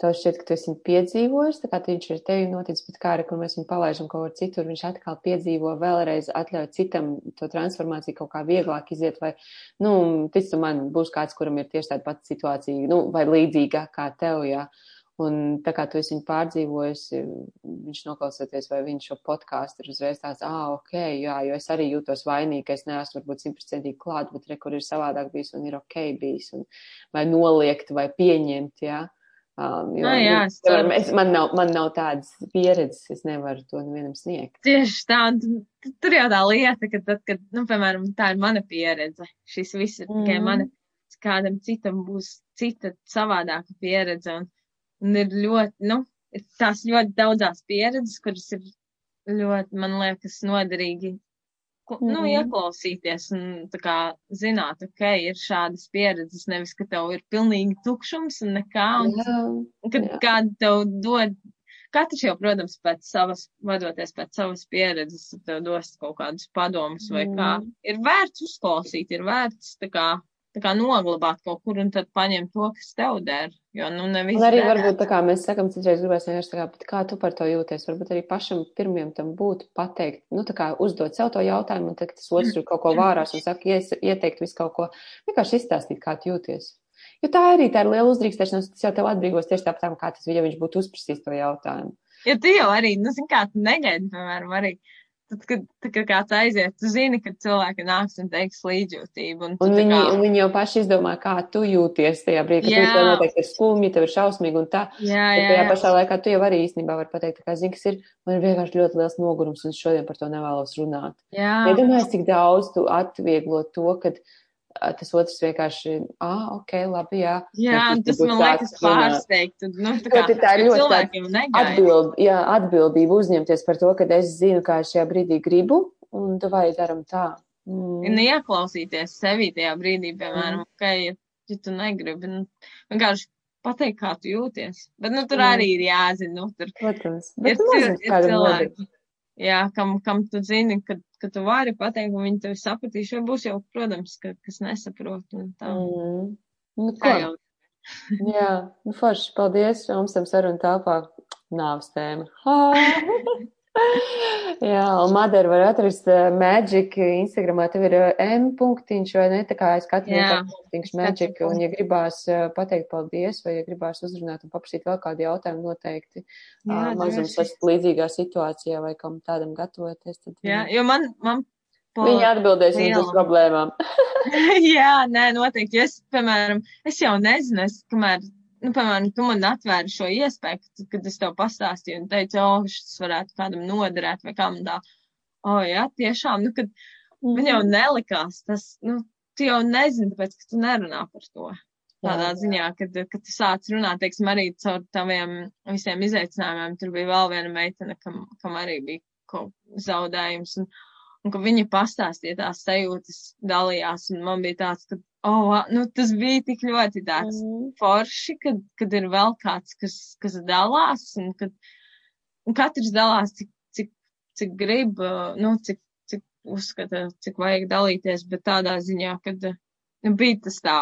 tev šķiet, ka tu esi piedzīvojis, tā kā viņš ir tevi noticis, bet kā arī, kur mēs viņu palaidām kaut kur citur, viņš atkal piedzīvo vēlreiz, atļauj citam to transformāciju kaut kā vieglāk iziet, vai, nu, tic tu man, būs kāds, kuram ir tieši tāda pati situācija, nu, vai līdzīga kā tev, jā. Un tā kā tu esi viņu pārdzīvojis, viņš noklausoties, vai viņš šo podkāstu ir uzreiz tāds, ah, ok, jā, jo es arī jūtos vainīgi, ka es neesmu varbūt simtprocentīgi klāt, bet re, kur ir savādāk bijis un ir ok bijis, un vai noliegt, vai pieņemt, jā. Um, jo, Ah, jā, es ceru. es, man, nav, man nav tādas pieredzes, es nevaru to nevienam sniegt. Tieši tā, un tu- tur jau tā lieta, ka tad, kad, nu, piemēram, tā ir mana pieredze, šis viss ir tikai Mhm. mana, kādam citam būs cita savādāka pieredze, un, un ir ļoti, nu, ir tās ļoti daudzās pieredzes, kuras ir ļoti, man liekas, noderīgi, ko- nu, Mhm. ieklausīties un kā zināt, ok, ir šādas pieredzes, nevis, ka tev ir pilnīgi tukšums un nekā, un Jā, Kad Jā. kāda tev dod, katrs jau, protams, pēc savas, vadoties pēc savas pieredzes, tev dos kaut kādus padomus vai kā. Mhm. Ir vērts uzklausīt, ir vērts tā kā, tā kā noglabāt kaut kur un tad paņemt to, kas tev der. Jo, nu, nevis. Un arī varbūt tā kā mēs sakam, citreiz gribēs vienkārši tā kā, bet kā tu par to jūties, varbūt arī pašam pirmiem tam būtu pateikt, nu tā kā uzdot sev to jautājumu, un tad, tas otrs tur kaut ko vārās un saka, ies, ieteikt visu kaut ko, vienkārši izstāstīt, kā tu jūties. Jo tā arī tā ir liela uzdrīkstēšanās, tas jau tev atbrīvos tieši tāpat, kā tas, ja viņš būtu uzprasījis to jautājumu. Ja tu jau arī, nu, zini, kā tu negaidi, piemēram, arī. Tad, kad, tad, kad kāds aiziet, tu zini, ka cilvēki nāks un teiks līdzjūtību. Un, Un tā viņi, kā, un viņi jau paši izdomā, kā tu jūties tajā brīdī, kad Jā. tev noteikti ir skumji, tev ir šausmīgi un tā. jā, jā, tajā jā. pašā laikā tu jau arī īstenībā vari pateikt, tā kā zini, kas ir, man ir vienkārši ļoti liels nogurums un šodien par to nevēlos runāt. jā. Iedomājies, cik daudz tu atvieglo to, kad tas otrs vienkārši, ah, ok, labi, jā. Jā, un tas man liekas pārsteigt. Nu, tā kā, tā ir ļoti. Atbild, jā, atbildību uzņemties par to, ka es zinu, kā es šajā brīdī gribu, un tu vai daram tā. Mm. ieklausīties sevi tajā brīdī, piemēram, ka, ja, ja tu negribi, nu, vienkārši pateikt, kā tu jūties. Bet, nu, tur Jā. arī ir jāzina, nu, tur Protams, ir, bet tu cil- nezini, ir kādam noder. cilvēki, jā, kam, kam tu zini, ka, ka tu vari pateikt, un viņi tevi sapratīs, jo būs jau, protams, ka, kas nesaprot, un tā. Mm. Nu, Kā ko? jau, (laughs) Jā, nu forši, paldies. Mums tam sarunu tālpā nāves tēma. (laughs) (laughs) Jā, un Madara var atrast uh, Magic Instagramā. Tev ir uh, M punktiņš vai ne? Tā kā es katru Jā, dienu punktiņš Magic. Un ja gribās uh, pateikt paldies vai ja gribās uzrunāt un paprasīt vēl kādu jautājumu noteikti jā, uh, mazums esat līdzīgā situācijā vai kam tādam gatavoties, tad jā, uh, jo man, man viņi atbildēs jums uz problēmām. (laughs) Jā, nē, noteikti. Jo es, piemēram, es jau nezinu, es, kamēr, nu, piemēram, tu man atvēri šo iespēju, kad- es tev pastāstīju un teicu, o, šis varētu kādam noderēt vai kam tā. O, jā, tiešām, nu, kad man jau nelikās tas, nu, tu jau nezini, tāpēc, ka tu nerunā par to. Tādā Jā. ziņā, kad, kad tu sāc runāt, teiksim, arī caur taviem visiem izaicinājumiem, tur bija vēl viena meitene, kam, kam arī bija kaut zaudējums. Un, un ka viņi pastāstīja tās sajūtas, dalījās, un man bija tāds, ka, oh, nu, tas bija tik ļoti tāds Mm. forši, kad, kad ir vēl kāds, kas, kas dalās, un kad un katrs dalās, cik, cik, cik grib, nu, cik, cik uzskata, cik vajag dalīties, bet tādā ziņā, kad nu, bija tas tā,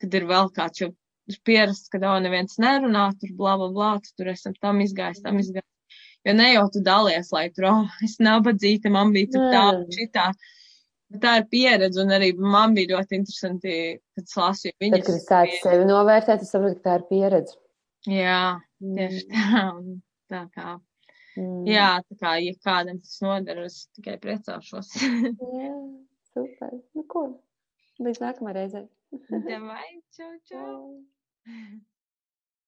kad ir vēl kāds, jo ir pierasts, ka daudz neviens nerunā, tur blā, blā, blā, tu tur esam tam izgājis, tam izgājis. Jo ne jau tu dalies, lai tur, oh, es nabadzīta, man bija tur tā, šitā. Bet tā ir pieredze, un arī man bija ļoti interesanti, kad es lasīju Tad, viņas. kad es sāku sevi novērtēt, es saprotu, ka tā ir pieredze. Jā, tieši tā. (laughs) Tā kā, Mm. jā, tā kā, ja kādam tas noder, es tikai priecāšos. (laughs) Jā, super. Nu, ko? Līdz nākamajai reizei. Tev vai, čau, čau. Čau. (laughs)